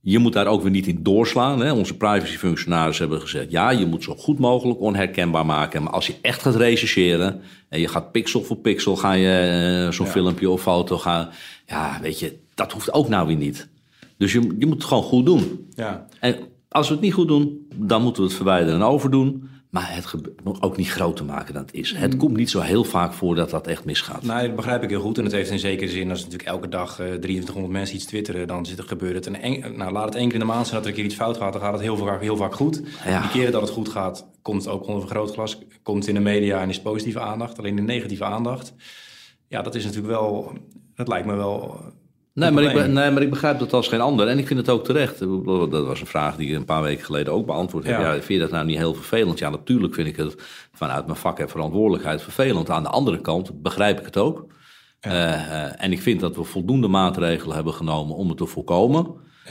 Je moet daar ook weer niet in doorslaan. Hè. Onze privacyfunctionaris hebben gezegd: ja, je moet zo goed mogelijk onherkenbaar maken. Maar als je echt gaat rechercheren en je gaat pixel voor pixel, ga je uh, zo'n ja. filmpje of foto gaan. Ja, weet je, dat hoeft ook nou weer niet. Dus je, je moet het gewoon goed doen. Ja. En als we het niet goed doen, dan moeten we het verwijderen en overdoen. Maar het ook niet groter maken dan het is. Het mm. komt niet zo heel vaak voor dat dat echt misgaat. Nee, dat begrijp ik heel goed. En het heeft in zekere zin, als natuurlijk elke dag uh, eh, 2300 mensen iets twitteren, dan zit er gebeurt het. En nou, laat het één keer in de maand zijn dat er een keer iets fout gaat, dan gaat het heel vaak, heel vaak goed. Ja. Die keren dat het goed gaat, komt het ook onder vergrootglas, komt in de media en is positieve aandacht. Alleen de negatieve aandacht, ja, dat is natuurlijk wel, dat lijkt me wel Nee maar, ik, nee, maar ik begrijp dat als geen ander. En ik vind het ook terecht. Dat was een vraag die ik een paar weken geleden ook beantwoord heb. Ja. vind je dat nou niet heel vervelend? Ja, natuurlijk vind ik het vanuit mijn vak en verantwoordelijkheid vervelend. Aan de andere kant begrijp ik het ook. Ja. Uh, en ik vind dat we voldoende maatregelen hebben genomen om het te voorkomen.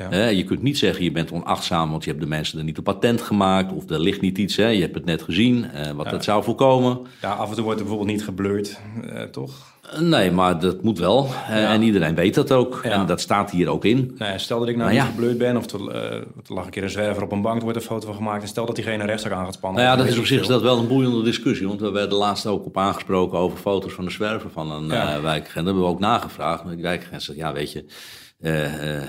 Ja. je kunt niet zeggen je bent onachtzaam, want je hebt de mensen er niet op patent gemaakt. Of er ligt niet iets, hè. je hebt het net gezien, uh, wat dat zou voorkomen. Ja, af en toe wordt er bijvoorbeeld niet geblurred, uh, toch? Nee, maar dat moet wel. Ja. En iedereen weet dat ook. En dat staat hier ook in. Nee, stel dat ik nou, niet gebleurd ben... of er, uh, er lag een keer een zwerver op een bank... er wordt een foto van gemaakt... en stel dat diegene een rechtszaak aan gaat spannen. Nou ja, dat is op zich dat wel een boeiende discussie. Want we werden laatst ook op aangesproken... over foto's van de zwerver van een uh, wijkagent. Dat hebben we ook nagevraagd. Maar die wijkagent zegt, ja, weet je... Uh, uh,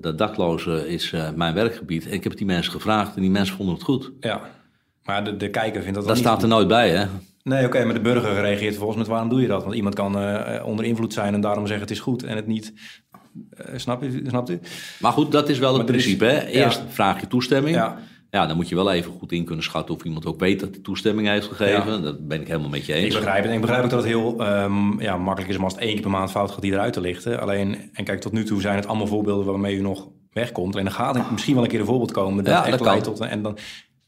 de daklozen is mijn werkgebied. En ik heb die mensen gevraagd en die mensen vonden het goed. Ja, maar de, de kijker vindt dat Dat staat er nooit bij, hè? Nee, oké, maar de burger reageert volgens met waarom doe je dat? Want iemand kan uh, onder invloed zijn en daarom zeggen het is goed en het niet. Uh, snap je, snapt u? Maar goed, dat is wel het principe. hè? Eerst vraag je toestemming. Ja. Ja. dan moet je wel even goed in kunnen schatten of iemand ook weet dat hij toestemming heeft gegeven. Ja. Dat ben ik helemaal met je eens. Ik begrijp het. En ik begrijp ook dat het heel um, ja, makkelijk is om als het één keer per maand fout gaat die eruit te lichten. Alleen, en kijk, tot nu toe zijn het allemaal voorbeelden waarmee u nog wegkomt. En dan gaat er misschien wel een keer een voorbeeld komen dat Ja, echt dat leidt kan. tot... En dan,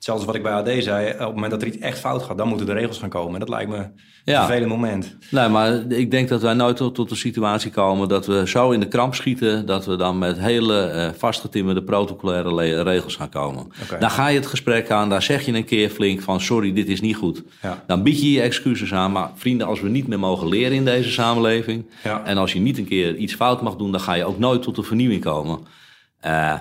hetzelfde wat ik bij AD zei, op het moment dat er iets echt fout gaat, dan moeten de regels gaan komen. En dat lijkt me een Ja. vervelend moment. Nee, maar ik denk dat wij nooit tot, tot de situatie komen dat we zo in de kramp schieten... dat we dan met hele eh, vastgetimmerde protocolaire regels gaan komen. Dan ga je het gesprek aan, daar zeg je een keer flink van... sorry, dit is niet goed. Ja. Dan bied je je excuses aan. Maar vrienden, als we niet meer mogen leren in deze samenleving... Ja. en als je niet een keer iets fout mag doen... dan ga je ook nooit tot de vernieuwing komen. Eh,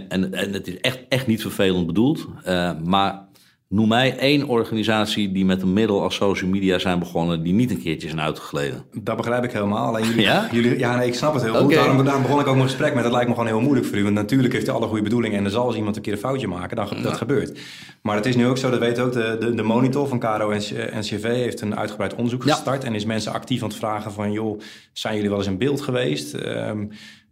en, en, en het is echt, echt niet vervelend bedoeld. eh, maar noem mij één organisatie die met een middel als social media zijn begonnen... die niet een keertje zijn uitgegleden. Dat begrijp ik helemaal. Alleen jullie, Ja? jullie, ja, nee, ik snap het heel goed. Daarom, daarom begon ik ook mijn gesprek met. Dat lijkt me gewoon heel moeilijk voor u. Want natuurlijk heeft hij alle goede bedoelingen. En er zal eens iemand een keer een foutje maken. Dan, Dat gebeurt. Maar het is nu ook zo, dat weet ook de, de, de monitor van KRO en NCV heeft een uitgebreid onderzoek Ja. gestart. En is mensen actief aan het vragen van, joh, zijn jullie wel eens in beeld geweest? Ehm,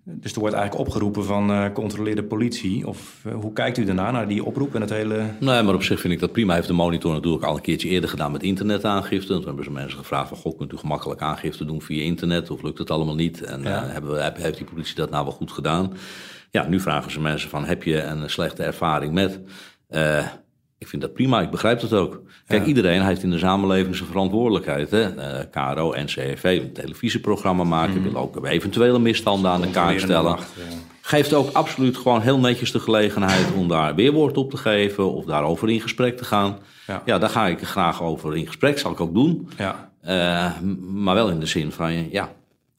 dus er wordt eigenlijk opgeroepen van eh controleer de politie. Of eh, hoe kijkt u daarna, naar die oproep en het hele... Nee, maar op zich vind ik dat prima. Heeft de monitor natuurlijk al een keertje eerder gedaan met internetaangifte. Toen hebben ze mensen gevraagd van, god, kunt u gemakkelijk aangifte doen via internet? Of lukt het allemaal niet? En Ja. eh, hebben we, heb- heeft die politie dat nou wel goed gedaan? Ja, nu vragen ze mensen van, heb je een slechte ervaring met? Ik vind dat prima, ik begrijp dat ook. Kijk, Ja. iedereen heeft in de samenleving zijn verantwoordelijkheid. Hè? Eh, KRO, NCRV, een televisieprogramma maken. willen ook eventuele misstanden aan de kaak stellen. macht, ja. Geeft ook absoluut gewoon heel netjes de gelegenheid om daar weerwoord op te geven of daarover in gesprek te gaan. Ja. Ja, daar ga ik graag over in gesprek, zal ik ook doen. Ja, Eh, maar wel in de zin van, ja,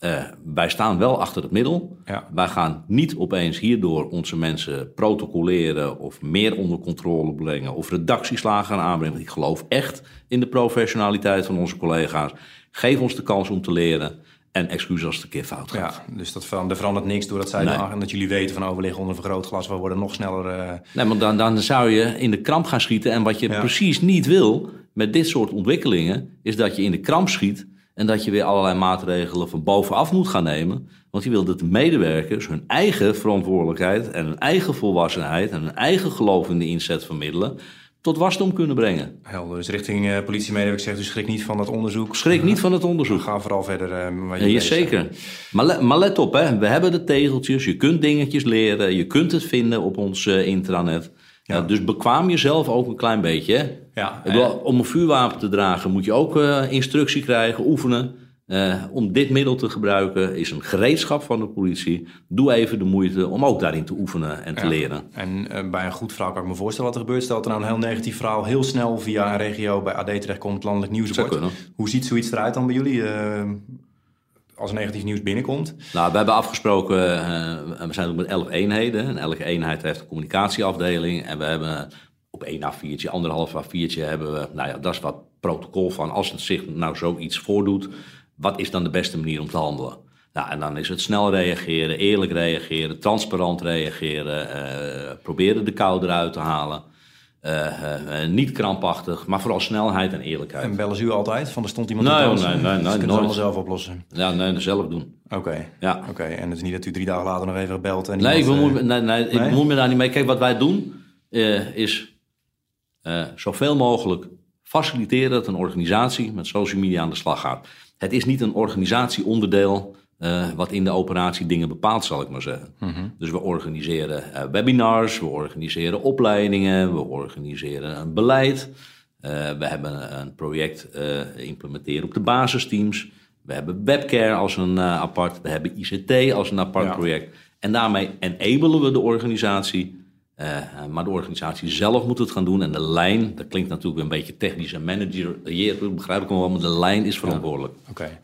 eh, wij staan wel achter het middel. Ja. Wij gaan niet opeens hierdoor onze mensen protocoleren of meer onder controle brengen of redactieslagen gaan aanbrengen. Ik geloof echt in de professionaliteit van onze collega's. Geef ons de kans om te leren en excuus als het een keer fout gaat. Ja, dus dat ver- er verandert niks doordat zij Nee. dan- dat jullie weten van overliggen onder een vergrootglas. We worden nog sneller. eh, Nee, maar dan, dan zou je in de kramp gaan schieten. En wat je Ja. precies niet wil met dit soort ontwikkelingen, is dat je in de kramp schiet en dat je weer allerlei maatregelen van bovenaf moet gaan nemen. Want je wil dat de medewerkers hun eigen verantwoordelijkheid en hun eigen volwassenheid en hun eigen geloof in de inzet van middelen tot wasdom kunnen brengen. helder. Dus richting eh politiemedewerkers zegt u schrik niet van dat onderzoek. Schrik niet van het onderzoek. Ga vooral verder. waar Ja, je zeker. Maar, let- maar let op, hè. we hebben de tegeltjes. Je kunt dingetjes leren. Je kunt het vinden op ons eh, intranet. Ja. Dus bekwaam jezelf ook een klein beetje. Hè. Ja, bedoel, om een vuurwapen te dragen moet je ook eh, instructie krijgen, oefenen. Eh, om dit middel te gebruiken is een gereedschap van de politie. Doe even de moeite om ook daarin te oefenen en te Ja. leren. En eh, bij een goed verhaal kan ik me voorstellen wat er gebeurt. Stel dat er nou een heel negatief verhaal heel snel via een regio bij AD terechtkomt, landelijk nieuws. Hoe ziet zoiets eruit dan bij jullie? Als negatief nieuws binnenkomt? Nou, we hebben afgesproken, eh, we zijn ook met elf eenheden. En elke eenheid heeft een communicatieafdeling. En we hebben op één A4'tje, anderhalf A4'tje hebben we, nou ja, dat is wat protocol van als het zich nou zoiets voordoet, wat is dan de beste manier om te handelen? Nou, en dan is het snel reageren, eerlijk reageren, transparant reageren, eh, proberen de kou eruit te halen. Eh, eh, niet krampachtig, maar vooral snelheid en eerlijkheid. En bellen ze u altijd? Van er stond iemand Nee, dansen? nee, nee, nee, Dus kunnen ze nooit. allemaal zelf oplossen? Ja, nee, zelf doen. Oké. Ja. Oké, en het is niet dat u drie dagen later nog even belt en Nee, ik eh, me, nee, nee, ik nee? me daar niet mee. Kijk, wat wij doen is zoveel mogelijk faciliteren dat een organisatie met social media aan de slag gaat. Het is niet een organisatieonderdeel eh, wat in de operatie dingen bepaalt, zal ik maar zeggen. Dus we organiseren eh, webinars, we organiseren opleidingen, we organiseren een beleid. Eh, we hebben een project implementeren op de basisteams. We hebben webcare als een apart, we hebben ICT als een apart Ja. project. En daarmee enabelen we de organisatie. Maar de organisatie zelf moet het gaan doen. En de lijn, dat klinkt natuurlijk een beetje technisch en manager, begrijp ik wel, maar de lijn is verantwoordelijk. Oké.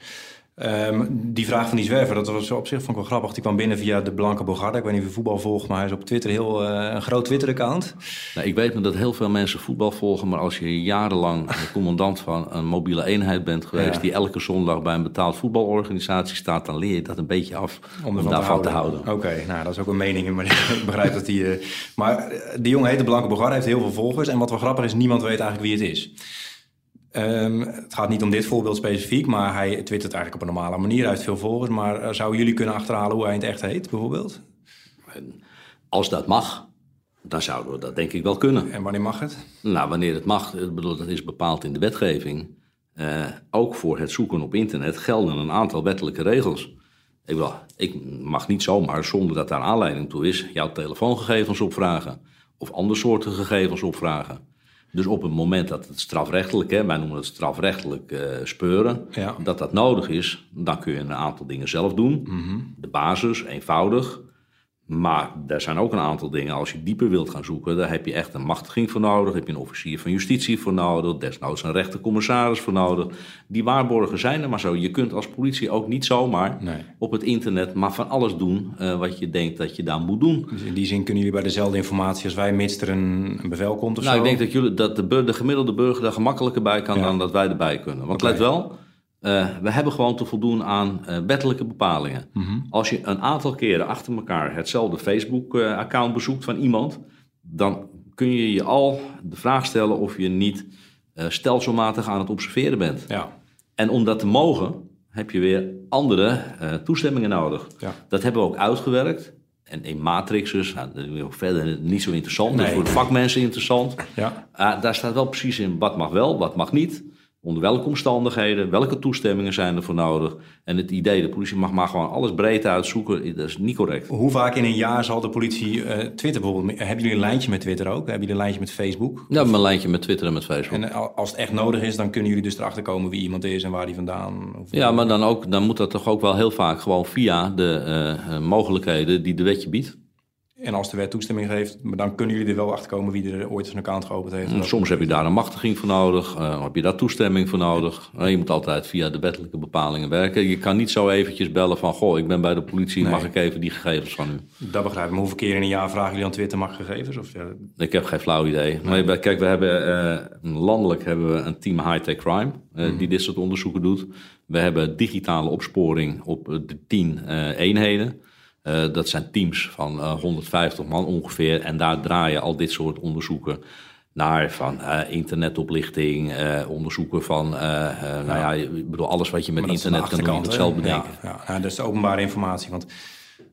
Ehm, die vraag van die zwerver, dat was op zich vond ik wel grappig. Die kwam binnen via de Blanke Bogarde. Ik weet niet of je voetbal volgt, maar hij is op Twitter heel eh, een groot Twitter-account. Nou, ik weet dat heel veel mensen voetbal volgen, maar als je jarenlang commandant van een mobiele eenheid bent geweest, Ja. die elke zondag bij een betaald voetbalorganisatie staat, dan leer je dat een beetje af om, ervan daarvan te houden. Oké, nou dat is ook een mening, maar ik begrijp dat die... eh, maar eh, die jongen heet de Blanke Bogarde, heeft heel veel volgers. En wat wel grappig is, niemand weet eigenlijk wie het is. Ehm, het gaat niet om dit voorbeeld specifiek, maar hij twittert eigenlijk op een normale manier. Heeft veel volgers, maar eh, zouden jullie kunnen achterhalen hoe hij het echt heet, bijvoorbeeld? Als dat mag, dan zouden we dat denk ik wel kunnen. En wanneer mag het? Nou, wanneer het mag, ik bedoel, dat is bepaald in de wetgeving. Eh, ook voor het zoeken op internet gelden een aantal wettelijke regels. Ik, wil, ik mag niet zomaar, zonder dat daar aanleiding toe is, jouw telefoongegevens opvragen. Of andere soorten gegevens opvragen. Dus op het moment dat het strafrechtelijk, hè, wij noemen het strafrechtelijk uh, speuren, Ja. dat dat nodig is, dan kun je een aantal dingen zelf doen. De basis, eenvoudig. Maar er zijn ook een aantal dingen, als je dieper wilt gaan zoeken, daar heb je echt een machtiging voor nodig. Heb je een officier van justitie voor nodig, desnoods een rechtercommissaris voor nodig. Die waarborgen zijn er maar zo. Je kunt als politie ook niet zomaar Nee. op het internet maar van alles doen eh, wat je denkt dat je daar moet doen. Dus in die zin kunnen jullie bij dezelfde informatie als wij, mits er een, een bevel komt of Nou, zo? ik denk dat, jullie, dat de, gemiddelde burger daar gemakkelijker bij kan Ja. dan dat wij erbij kunnen. Want let wel, eh, we hebben gewoon te voldoen aan eh, wettelijke bepalingen. Mhm. Als je een aantal keren achter elkaar hetzelfde Facebook-account bezoekt van iemand, dan kun je je al de vraag stellen of je niet eh, stelselmatig aan het observeren bent. Ja, En om dat te mogen, heb je weer andere eh, toestemmingen nodig. Ja. Dat hebben we ook uitgewerkt. En in matrixes, nou, verder niet zo interessant, is Nee. voor de vakmensen interessant. ja. Ah, daar staat wel precies in wat mag wel, wat mag niet. Onder welke omstandigheden, welke toestemmingen zijn er voor nodig. En het idee, de politie mag maar gewoon alles breed uitzoeken, dat is niet correct. Hoe vaak in een jaar zal de politie eh, Twitter bijvoorbeeld... Hebben jullie een lijntje met Twitter ook? Hebben jullie een lijntje met Facebook? Ja, mijn lijntje met Twitter en met Facebook. En eh, als het echt nodig is, dan kunnen jullie dus erachter komen wie iemand is en waar die vandaan... Of, Ja, maar dan, ook, dan moet dat toch ook wel heel vaak gewoon via de eh, mogelijkheden die de wetje biedt. En als de wet toestemming geeft, maar dan kunnen jullie er wel achter komen wie er ooit een account geopend heeft. En Soms heb je daar een machtiging voor nodig, eh, heb je daar toestemming voor nodig. Eh, je moet altijd via de wettelijke bepalingen werken. Je kan niet zo eventjes bellen van, goh, ik ben bij de politie, Nee. mag ik even die gegevens van u? Dat begrijp ik. Maar hoeveel keer in een jaar vragen jullie aan Twitter mag gegevens? Of, ja, Ik heb geen flauw idee. Maar kijk, we hebben eh, landelijk hebben we een team high-tech crime eh, die dit soort onderzoeken doet. We hebben digitale opsporing op de 10 eh, eenheden. Eh, dat zijn teams van eh, 150 man ongeveer. En daar draaien al dit soort onderzoeken naar van eh, internetoplichting, eh, onderzoeken van, eh, eh, nou ja, ik bedoel alles wat je met internet kan doen, het zelf bedenken. Ja, ja. Nou, dat is de openbare informatie. Want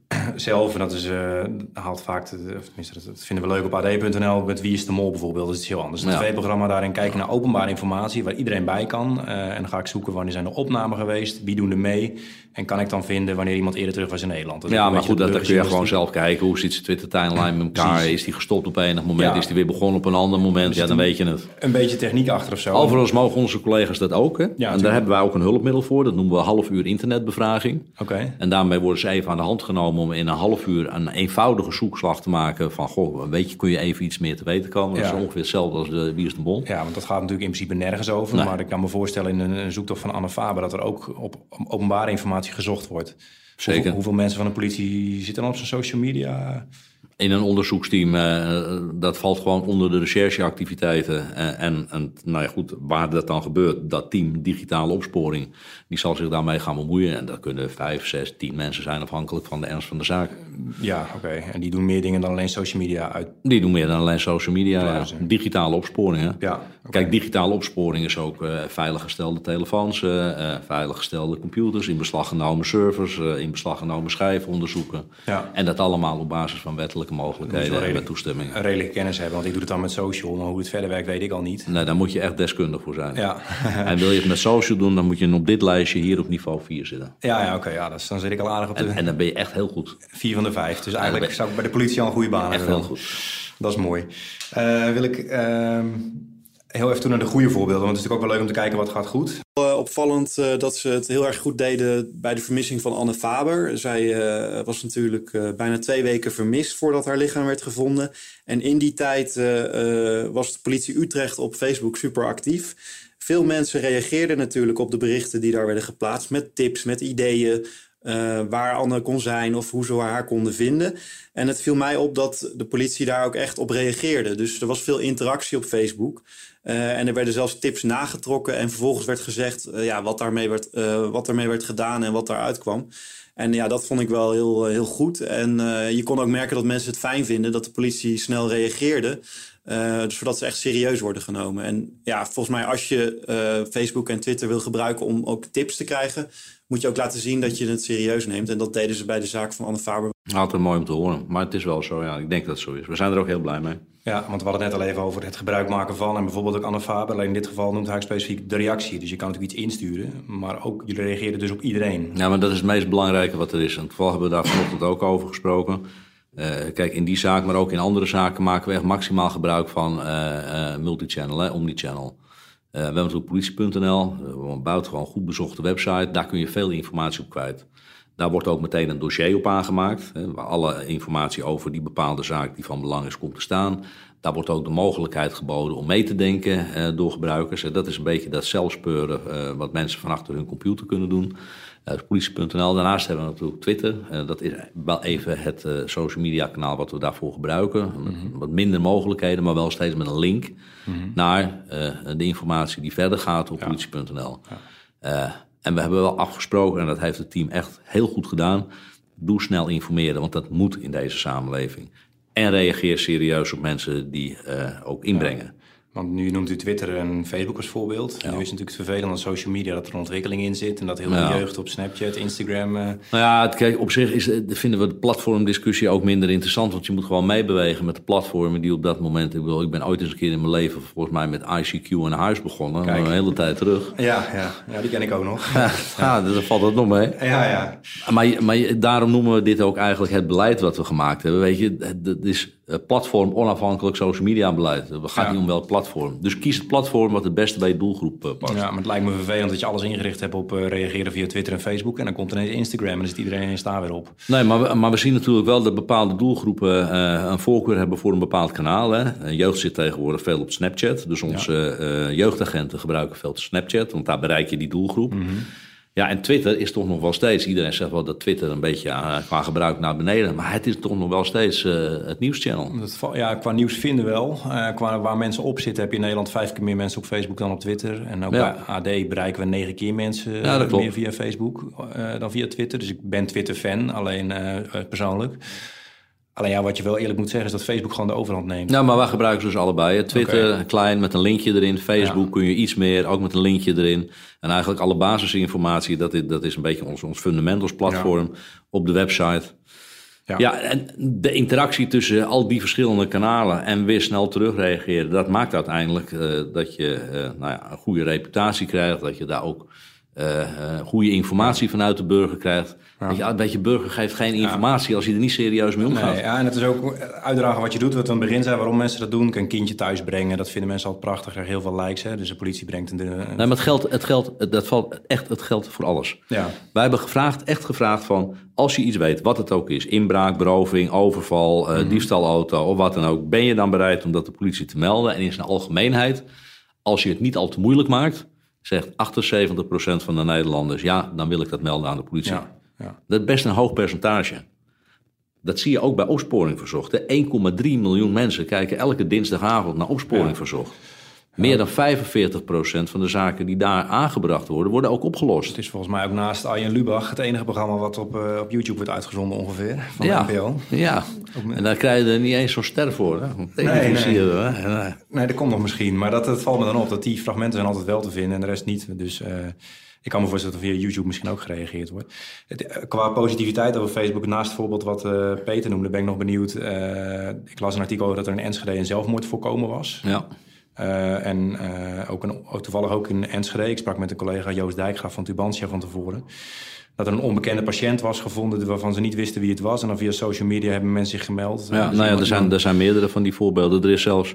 zelf, en dat is, eh, haalt vaak, de, of tenminste, dat, vinden we leuk op ad.nl, met Wie is de Mol bijvoorbeeld, dat is iets heel anders. Een Ja. tv-programma daarin kijken naar openbare informatie, waar iedereen bij kan. Eh, en dan ga ik zoeken wanneer zijn er opnamen geweest, wie doen er mee. En kan ik dan vinden wanneer iemand eerder terug was in Nederland. Dat Ja, maar goed, dat, dan kun je gewoon zelf kijken. Hoe zit zijn Twitter-timeline met elkaar? Precies. Is die gestopt op enig moment? Ja. Is die weer begonnen op een ander moment? Ja, dan weet je het. Een beetje techniek achter of zo. Overigens mogen onze collega's dat ook. Hè? en tuurlijk. daar hebben wij ook een hulpmiddel voor. Dat noemen we half uur internetbevraging. Oké. En daarmee worden ze even aan de hand genomen om in een half uur een eenvoudige zoekslag te maken. Van, goh, weet je, kun je even iets meer te weten komen? Dat Ja. is ongeveer hetzelfde als de Wie is de Bol. Ja, want dat gaat natuurlijk in principe nergens over. Nee. Maar ik kan me voorstellen in een, een zoektocht van Anne Faber... dat er ook op openbare informatie gezocht wordt. Zeker. Hoeveel, hoeveel mensen van de politie zitten dan op zijn social media? In een onderzoeksteam, eh, dat valt gewoon onder de rechercheactiviteiten. Eh, en, en nou ja, goed, waar dat dan gebeurt, dat team digitale opsporing, die zal zich daarmee gaan bemoeien. En dat kunnen vijf, zes, tien mensen zijn, afhankelijk van de ernst van de zaak. Ja, oké. En die doen meer dingen dan alleen social media uit. Die doen meer dan alleen social media. Ja. Digitale opsporing. Hè? Ja. Kijk, digitale opsporing is ook eh veiliggestelde telefoons, veiliggestelde computers, in beslag genomen servers, in beslag genomen schijven onderzoeken. Ja. En dat allemaal op basis van wettelijke Moet je wel mogelijkheden en toestemming. Een redelijke kennis hebben, want ik doe het dan met social. Maar hoe het verder werkt, weet ik al niet. Nee, daar moet je echt deskundig voor zijn. Ja, En wil je het met social doen, dan moet je op dit lijstje hier op niveau 4 zitten. ja, ja oké. ja, dat is- dan zit ik al aardig op de En, en dan ben je echt heel goed. vier van de vijf. Dus eigenlijk ben- zou ik bij de politie al een goede baan Echt hebben. heel goed. Dat is mooi. Eh, wil ik ehm, heel even toe naar de goede voorbeelden. Want het is natuurlijk ook wel leuk om te kijken wat gaat goed. Eh, opvallend eh, dat ze het heel erg goed deden bij de vermissing van Anne Faber. Zij eh, was natuurlijk bijna twee weken vermist voordat haar lichaam werd gevonden. En in die tijd was de politie Utrecht op Facebook super actief. Veel mensen reageerden natuurlijk op de berichten die daar werden geplaatst met tips, met ideeën. Eh, waar Anne kon zijn of hoe ze haar konden vinden. En het viel mij op dat de politie daar ook echt op reageerde. Dus er was veel interactie op Facebook. Eh, en er werden zelfs tips nagetrokken. En vervolgens werd gezegd eh, ja, wat, daarmee werd, wat daarmee werd gedaan en wat daaruit kwam. En ja, dat vond ik wel heel, heel goed. En je kon ook merken dat mensen het fijn vinden dat de politie snel reageerde. dus zodat ze echt serieus worden genomen. En ja, volgens mij als je Facebook en Twitter wil gebruiken om ook tips te krijgen... moet je ook laten zien dat je het serieus neemt. En dat deden ze bij de zaak van Anne Faber Altijd mooi om te horen. Maar het is wel zo, ja. Ik denk dat het zo is. We zijn er ook heel blij mee. Ja, want we hadden het net al even over het gebruik maken van... en bijvoorbeeld ook Anne Faber. Alleen in dit geval noemt hij specifiek de reactie. Dus je kan natuurlijk iets insturen. Maar ook, jullie reageren dus op iedereen. Ja, maar dat is het meest belangrijke wat er is. En toevallig hebben we daar vanochtend ook over gesproken. Uh, kijk, in die zaak, maar ook in andere zaken... maken we echt maximaal gebruik van uh, uh, multichannel, hè, omnichannel. We hebben natuurlijk politie.nl, een buitengewoon goed bezochte website. Daar kun je veel informatie op kwijt. Daar wordt ook meteen een dossier op aangemaakt, hè, waar alle informatie over die bepaalde zaak die van belang is komt te staan. Daar wordt ook de mogelijkheid geboden om mee te denken eh, door gebruikers. dat is een beetje dat zelfspeuren wat mensen van achter hun computer kunnen doen. Uh, politie.nl. Daarnaast hebben we natuurlijk Twitter. dat is wel even het social media kanaal wat we daarvoor gebruiken. Mhm. Wat minder mogelijkheden, maar wel steeds met een link mhm. naar de informatie die verder gaat op ja. politie.nl. Ja. En we hebben wel afgesproken, en dat heeft het team echt heel goed gedaan. Doe snel informeren, want dat moet in deze samenleving. En reageer serieus op mensen die ook inbrengen. Want nu noemt u Twitter en Facebook als voorbeeld. Nu is het natuurlijk het vervelend aan social media dat er een ontwikkeling in zit. En dat heel veel jeugd op Snapchat, Instagram... Uh... Nou ja, kijk, op zich is, vinden we de platformdiscussie ook minder interessant. Want je moet gewoon meebewegen met de platformen die op dat moment... Ik, bedoel, ik ben ooit eens een keer in mijn leven volgens mij met ICQ en huis begonnen. Kijk. Een hele tijd terug. Ja, ja, ja, die ken ik ook nog. ja, ja. daar valt het nog mee. Ja, ja. Maar, maar daarom noemen we dit ook eigenlijk het beleid wat we gemaakt hebben. Weet je, het is eh, platform onafhankelijk social media beleid. Het gaat niet om welk platform. Dus kies het platform wat het beste bij je doelgroep uh, past. Ja, maar het lijkt me vervelend dat je alles ingericht hebt op uh, reageren via Twitter en Facebook. En dan komt ineens Instagram en dan zit iedereen ineens daar weer op. Nee, maar we, maar we zien natuurlijk wel dat bepaalde doelgroepen uh, een voorkeur hebben voor een bepaald kanaal. Hè. Jeugd zit tegenwoordig veel op Snapchat. Dus onze jeugdagenten gebruiken veel Snapchat, want daar bereik je die doelgroep. Mm ja, en Twitter is toch nog wel steeds. Iedereen zegt wel dat Twitter een beetje uh, qua gebruik naar beneden. Maar het is toch nog wel steeds uh, het nieuwschannel. ja, qua nieuws vinden wel. Uh, qua waar mensen op zitten heb je in Nederland vijf keer meer mensen op Facebook dan op Twitter. En ook bij AD bereiken we negen keer mensen ja, meer via Facebook dan via Twitter. Dus ik ben Twitter-fan, alleen persoonlijk. Alleen ja, wat je wel eerlijk moet zeggen is dat Facebook gewoon de overhand neemt. Nou, maar wij gebruiken ze dus allebei. Twitter klein met een linkje erin. Facebook kun je iets meer, ook met een linkje erin. En eigenlijk alle basisinformatie, dat is, dat is een beetje ons, ons fundamentals platform op de website. Ja. ja, en de interactie tussen al die verschillende kanalen en weer snel terugreageren, dat maakt uiteindelijk uh, dat je uh, nou ja, een goede reputatie krijgt. Dat je daar ook uh, goede informatie vanuit de burger krijgt. Ja. je, een beetje burger geeft geen informatie als je er niet serieus mee omgaat. Nee, ja, en het is ook uitdragen wat je doet. Wat we aan het begin zijn, waarom mensen dat doen. Een kindje thuis brengen, dat vinden mensen altijd prachtig. Er heel veel likes, hè. dus de politie brengt een... Nee, maar het geldt, het geldt, dat valt echt, het geldt voor alles. Ja. Wij hebben gevraagd, echt gevraagd van, als je iets weet, wat het ook is, inbraak, beroving, overval, uh, diefstalauto of wat dan ook, ben je dan bereid om dat de politie te melden? En in zijn algemeenheid, als je het niet al te moeilijk maakt zegt 78% van de Nederlanders... ja, dan wil ik dat melden aan de politie. Ja, ja. Dat is best een hoog percentage. Dat zie je ook bij opsporing verzocht. 1,3 miljoen mensen kijken elke dinsdagavond naar opsporing ja. verzocht. Meer dan 45% van de zaken die daar aangebracht worden, worden ook opgelost. Het is volgens mij ook naast Arjen Lubach het enige programma wat op, uh, op YouTube wordt uitgezonden ongeveer. Van ja, de NPO. Ja, en daar krijg je er niet eens zo'n ster voor. Hè? Nee, nee. nee. nee, dat komt nog misschien. Maar dat, dat valt me dan op, dat die fragmenten zijn altijd wel te vinden en de rest niet. Dus... Uh, ik kan me voorstellen dat er via YouTube misschien ook gereageerd wordt. Het, eh, qua positiviteit over Facebook, naast het voorbeeld wat uh, Peter noemde, ben ik nog benieuwd. Uh, ik las een artikel over dat er in Enschede een zelfmoord voorkomen was. Ja. Uh, en uh, ook, een, toevallig ook in Enschede. Ik sprak met een collega Joost Dijkgraaf van Tubantia van tevoren. Dat er een onbekende patiënt was gevonden waarvan ze niet wisten wie het was. En dan via social media hebben mensen zich gemeld. Ja, dus nou ja, er zijn, er zijn meerdere van die voorbeelden. Er is zelfs,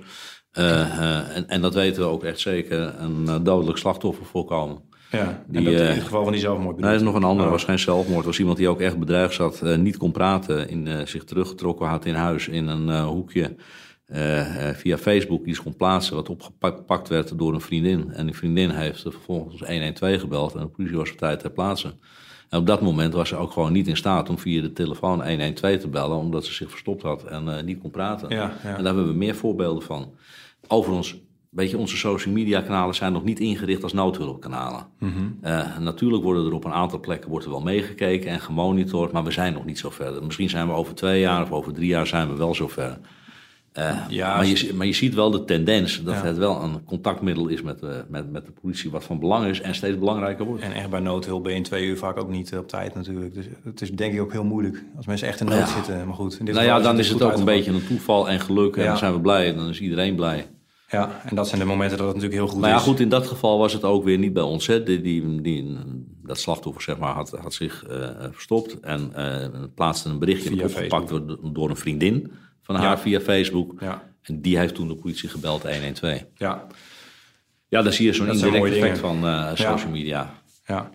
uh, en, en dat weten we ook echt zeker, een dodelijk slachtoffer voorkomen. Ja, die, in het geval van die zelfmoord. Nee, is nog een ander. Oh. was geen zelfmoord. Het was iemand die ook echt bedreigd zat, niet kon praten, in, zich teruggetrokken had in huis in een hoekje. Uh, via Facebook iets kon plaatsen wat opgepakt werd door een vriendin. En die vriendin heeft vervolgens 112 gebeld en de politie was op tijd ter plaatse. En op dat moment was ze ook gewoon niet in staat om via de telefoon 112 te bellen, omdat ze zich verstopt had en uh, niet kon praten. Ja, ja. En daar hebben we meer voorbeelden van. Overigens, weet je, onze social media kanalen zijn nog niet ingericht als noodhulpkanalen. Mm -hmm. uh, natuurlijk worden er op een aantal plekken wordt er wel meegekeken en gemonitord, maar we zijn nog niet zo ver. Misschien zijn we over twee jaar of over drie jaar zijn we wel zo ver. Eh, Ja, maar, je, maar je ziet wel de tendens dat Ja. het wel een contactmiddel is met, de- met, met de politie, wat van belang is en steeds belangrijker wordt. En echt bij noodhulp ben je in twee uur vaak ook niet eh, op tijd natuurlijk. Dus het is denk ik ook heel moeilijk als mensen echt in nood Ja. zitten. Maar goed, in dit Nou ja, dan het is het ook een beetje een toeval en geluk en dan zijn we blij. Dan is iedereen blij. Ja, en dat zijn de momenten dat het natuurlijk heel goed Maar ja, is. goed, in dat geval was het ook weer niet bij ons. Hè. Die, die, die- dat slachtoffer zeg maar, had, had zich eh, verstopt en eh, plaatste een berichtje opgepakt door, door een vriendin van haar Ja. via Facebook. Ja, En die heeft toen de politie gebeld 112. ja, Ja, dan zie je zo'n indirect effect van eh, social media. ja.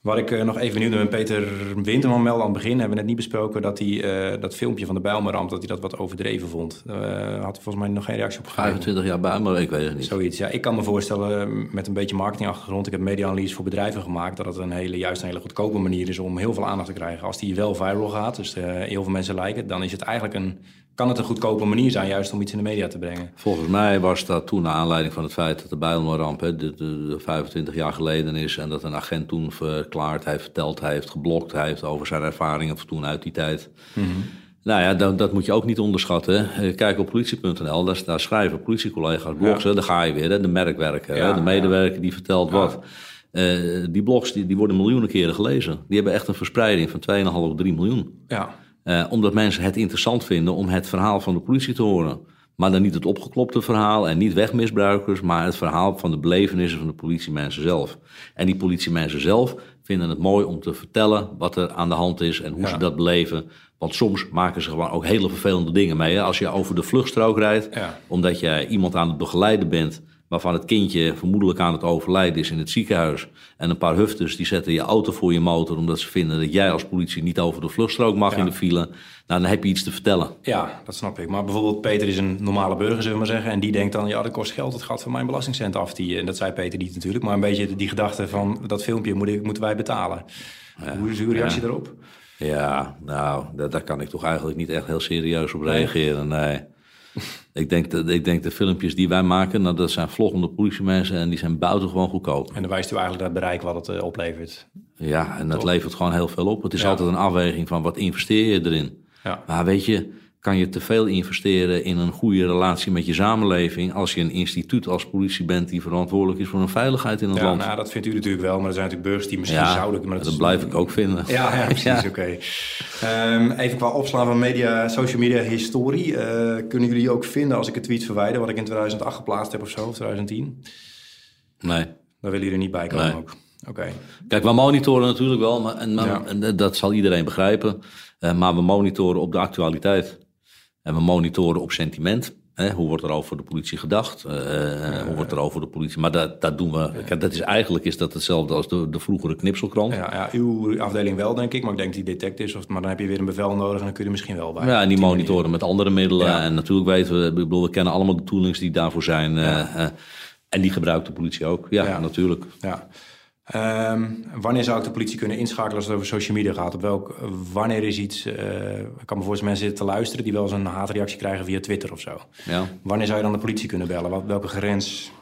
Wat ik eh, nog even benieuwd ben, Peter Winterman meldde aan het begin, hebben we net niet besproken, dat hij eh, dat filmpje van de Bijlmerramp, dat hij dat wat overdreven vond. Eh had hij volgens mij nog geen reactie op gegeven. 25 jaar bij, maar ik weet het niet. Zoiets, ja. Ik kan me voorstellen, met een beetje marketingachtergrond, ik heb media-analyse voor bedrijven gemaakt, dat het een hele, juist een hele goedkope manier is om heel veel aandacht te krijgen. Als die wel viral gaat, dus heel veel mensen lijken, dan is het eigenlijk een, kan het een goedkope manier zijn, juist om iets in de media te brengen. Volgens mij was dat toen naar aanleiding van het feit dat de Bijlmerramp hè, de, de, de 25 jaar geleden is. En dat een agent toen verklaard heeft, verteld heeft, geblokt heeft over zijn ervaringen van toen uit die tijd. Nou ja, dat, dat moet je ook niet onderschatten. Eh, Kijk op politie.nl, daar, daar schrijven politiecollega's blogs. hè, Daar ga je weer, hè, de merkwerker, hè, de medewerker die vertelt wat. Eh, die blogs die, die worden miljoenen keren gelezen. Die hebben echt een verspreiding van 2,5 of 3 miljoen. Ja, Eh, omdat mensen het interessant vinden om het verhaal van de politie te horen. Maar dan niet het opgeklopte verhaal en niet wegmisbruikers, maar het verhaal van de belevenissen van de politiemensen zelf. En die politiemensen zelf vinden het mooi om te vertellen wat er aan de hand is en hoe Ja. ze dat beleven. Want soms maken ze gewoon ook hele vervelende dingen mee. Als je over de vluchtstrook rijdt, Ja. omdat je iemand aan het begeleiden bent waarvan het kindje vermoedelijk aan het overlijden is in het ziekenhuis. En een paar hufters die zetten je auto voor je motor omdat ze vinden dat jij als politie niet over de vluchtstrook mag Ja. in de file. Nou, dan heb je iets te vertellen. ja, dat snap ik. Maar bijvoorbeeld Peter is een normale burger, zullen we maar zeggen. En die denkt dan, ja, dat kost geld, dat gaat van mijn belastingcent af. Die, en dat zei Peter niet natuurlijk. Maar een beetje die gedachte van, dat filmpje moet ik, moeten wij betalen. Hoe is uw reactie daarop? Ja, nou, daar, daar kan ik toch eigenlijk niet echt heel serieus op reageren. Nee. Ik, denk dat, ik denk de filmpjes die wij maken, nou, dat zijn vloggende politiemensen en die zijn buitengewoon goedkoop. En dan wijst u eigenlijk naar het bereik wat het eh, oplevert. Ja, en dat levert gewoon heel veel op. Het is Ja. altijd een afweging van wat investeer je erin. Ja. Maar weet je, kan je te veel investeren in een goede relatie met je samenleving als je een instituut als politie bent die verantwoordelijk is voor een veiligheid in het Ja, land? nou, dat vindt u natuurlijk wel, maar er zijn natuurlijk burgers die misschien ja, zouden... Maar dat, is- blijf ik ook vinden. Ja, ja precies, oké. Ehm, even qua opslaan van media, social media historie. eh, kunnen jullie ook vinden als ik een tweet verwijder... wat ik in 2008 geplaatst heb of zo, of 2010? Nee. Daar willen jullie er niet bij komen Nee. ook. Oké. Kijk, we monitoren natuurlijk wel, maar, en, maar- Ja. en dat zal iedereen begrijpen. Eh, maar we monitoren op de actualiteit. En we monitoren op sentiment. Hè? Hoe wordt er over de politie gedacht? Eh, hoe wordt er over de politie... Maar dat, dat doen we... Kijk, dat is, eigenlijk is dat hetzelfde als de, de vroegere knipselkrant. Ja, Ja, ja, uw afdeling wel, denk ik. Maar ik denk die detectives, of, maar dan heb je weer een bevel nodig... en dan kun je misschien wel bij. en die manier. monitoren met andere middelen. Ja. En natuurlijk weten we... Ik bedoel, we kennen allemaal de toolings die daarvoor zijn. eh, eh, en die gebruikt de politie ook. Ja, Ja. natuurlijk. Ja. Ehm, wanneer zou ik de politie kunnen inschakelen als het over social media gaat? Op welk, wanneer is iets... eh, ik kan me voorstellen mensen zitten te luisteren... die wel eens een haatreactie krijgen via Twitter of zo. Ja. Wanneer zou je dan de politie kunnen bellen? Wat, welke grens...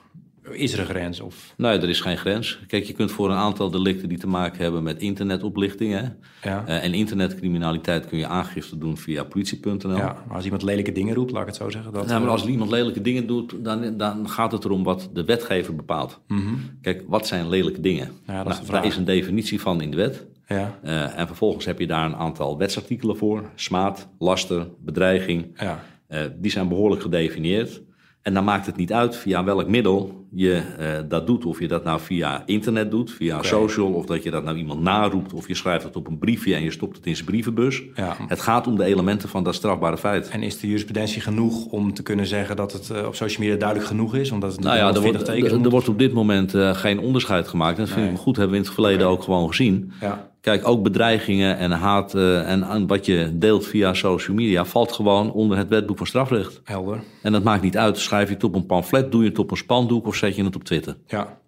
Is er een grens? Of, Nee, er is geen grens. Kijk, je kunt voor een aantal delicten die te maken hebben met internetoplichting... Hè, ja. Eh, en internetcriminaliteit kun je aangifte doen via politie.nl. ja, maar als iemand lelijke dingen roept, laat ik het zo zeggen. Dat, Nou, maar als iemand lelijke dingen doet, dan, dan gaat het erom wat de wetgever bepaalt. Mhm. Kijk, wat zijn lelijke dingen? Ja, dat is Nou, daar is een definitie van in de wet. Ja, Eh, en vervolgens heb je daar een aantal wetsartikelen voor. Smaad, laster, bedreiging. ja, Eh, die zijn behoorlijk gedefinieerd. En dan maakt het niet uit via welk middel je eh, dat doet. Of je dat nou via internet doet, via social... of dat je dat nou iemand naroept... of je schrijft het op een briefje en je stopt het in zijn brievenbus. ja. Het gaat om de elementen van dat strafbare feit. En is de jurisprudentie genoeg om te kunnen zeggen dat het eh, op social media duidelijk genoeg is? Omdat het Nou ja, er wordt, 40 tekens er, er wordt op dit moment eh, geen onderscheid gemaakt. En dat vind ik goed, hebben we in het verleden ook gewoon gezien. Ja, Kijk, ook bedreigingen en haat eh, en, en wat je deelt via social media... valt gewoon onder het wetboek van strafrecht. helder. En dat maakt niet uit, schrijf je het op een pamflet... doe je het op een spandoek of zet je het op Twitter. Ja,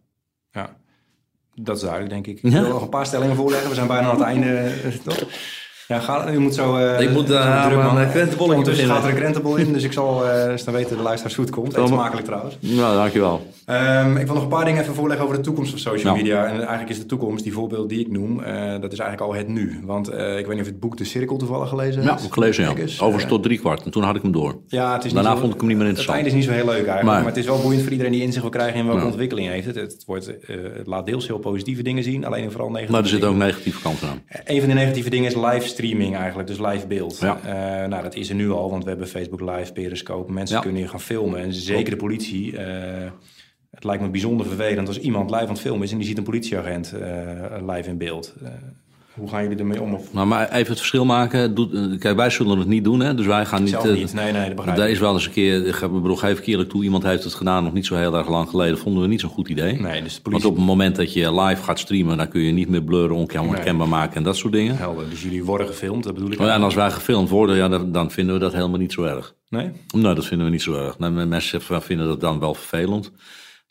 ja. Dat is duidelijk, denk ik. Ik Ja. wil nog een paar stellingen voorleggen. We zijn bijna aan het einde, eh, toch? Ja, ga, je moet zo... Uh, ik moet uh, druk man. een krentenbol in Dus gaat er een krentenbol in, dus ik zal uh, dus dan weten de luisteraars hoe het komt. Eet smakelijk trouwens. Nou, dankjewel. Um, ik wil nog een paar dingen even voorleggen over de toekomst van social media. En eigenlijk is de toekomst, die voorbeeld die ik noem, dat is eigenlijk al het nu. Want ik weet niet of je het boek De Cirkel toevallig gelezen hebt. Ja, ik gelezen, ja. Overigens tot drie kwart. En toen had ik hem door. Ja, het is Daarna niet zo, vond ik hem niet meer interessant. Het einde is niet zo heel leuk eigenlijk. Maar, maar het is wel boeiend voor iedereen die inzicht wil krijgen in welke ontwikkeling heeft het. Het, wordt, het laat deels heel positieve dingen zien, alleen vooral negatieve Maar er zitten ook negatieve kanten aan. Een van de negatieve dingen is livestreaming eigenlijk, dus live beeld. Ja. Nou, dat is er nu al, want we hebben Facebook Live, Periscope. Mensen ja. kunnen hier gaan filmen en zeker de politie. Het lijkt me bijzonder vervelend als iemand live aan het filmen is en die ziet een politieagent uh, live in beeld. Hoe gaan jullie ermee om? Of? Nou, maar even het verschil maken. Doe, kijk, wij zullen het niet doen, hè? dus wij gaan niet... Zelf niet, nee, nee, dat begrijp ik. Daar is wel eens een keer, ik bedoel, geef ik eerlijk toe, iemand heeft het gedaan nog niet zo heel erg lang geleden, vonden we niet zo'n goed idee. Nee, dus de politie... Want op het moment dat je live gaat streamen, dan kun je niet meer blurren, onherkenbaar nee. maken en dat soort dingen. Helder, dus jullie worden gefilmd, dat bedoel ik. Oh, ja, en als wij gefilmd worden, ja, dan, dan, vinden we dat helemaal niet zo erg. Nee? Nee, dat vinden we niet zo erg. Nee, mensen vinden dat dan wel vervelend.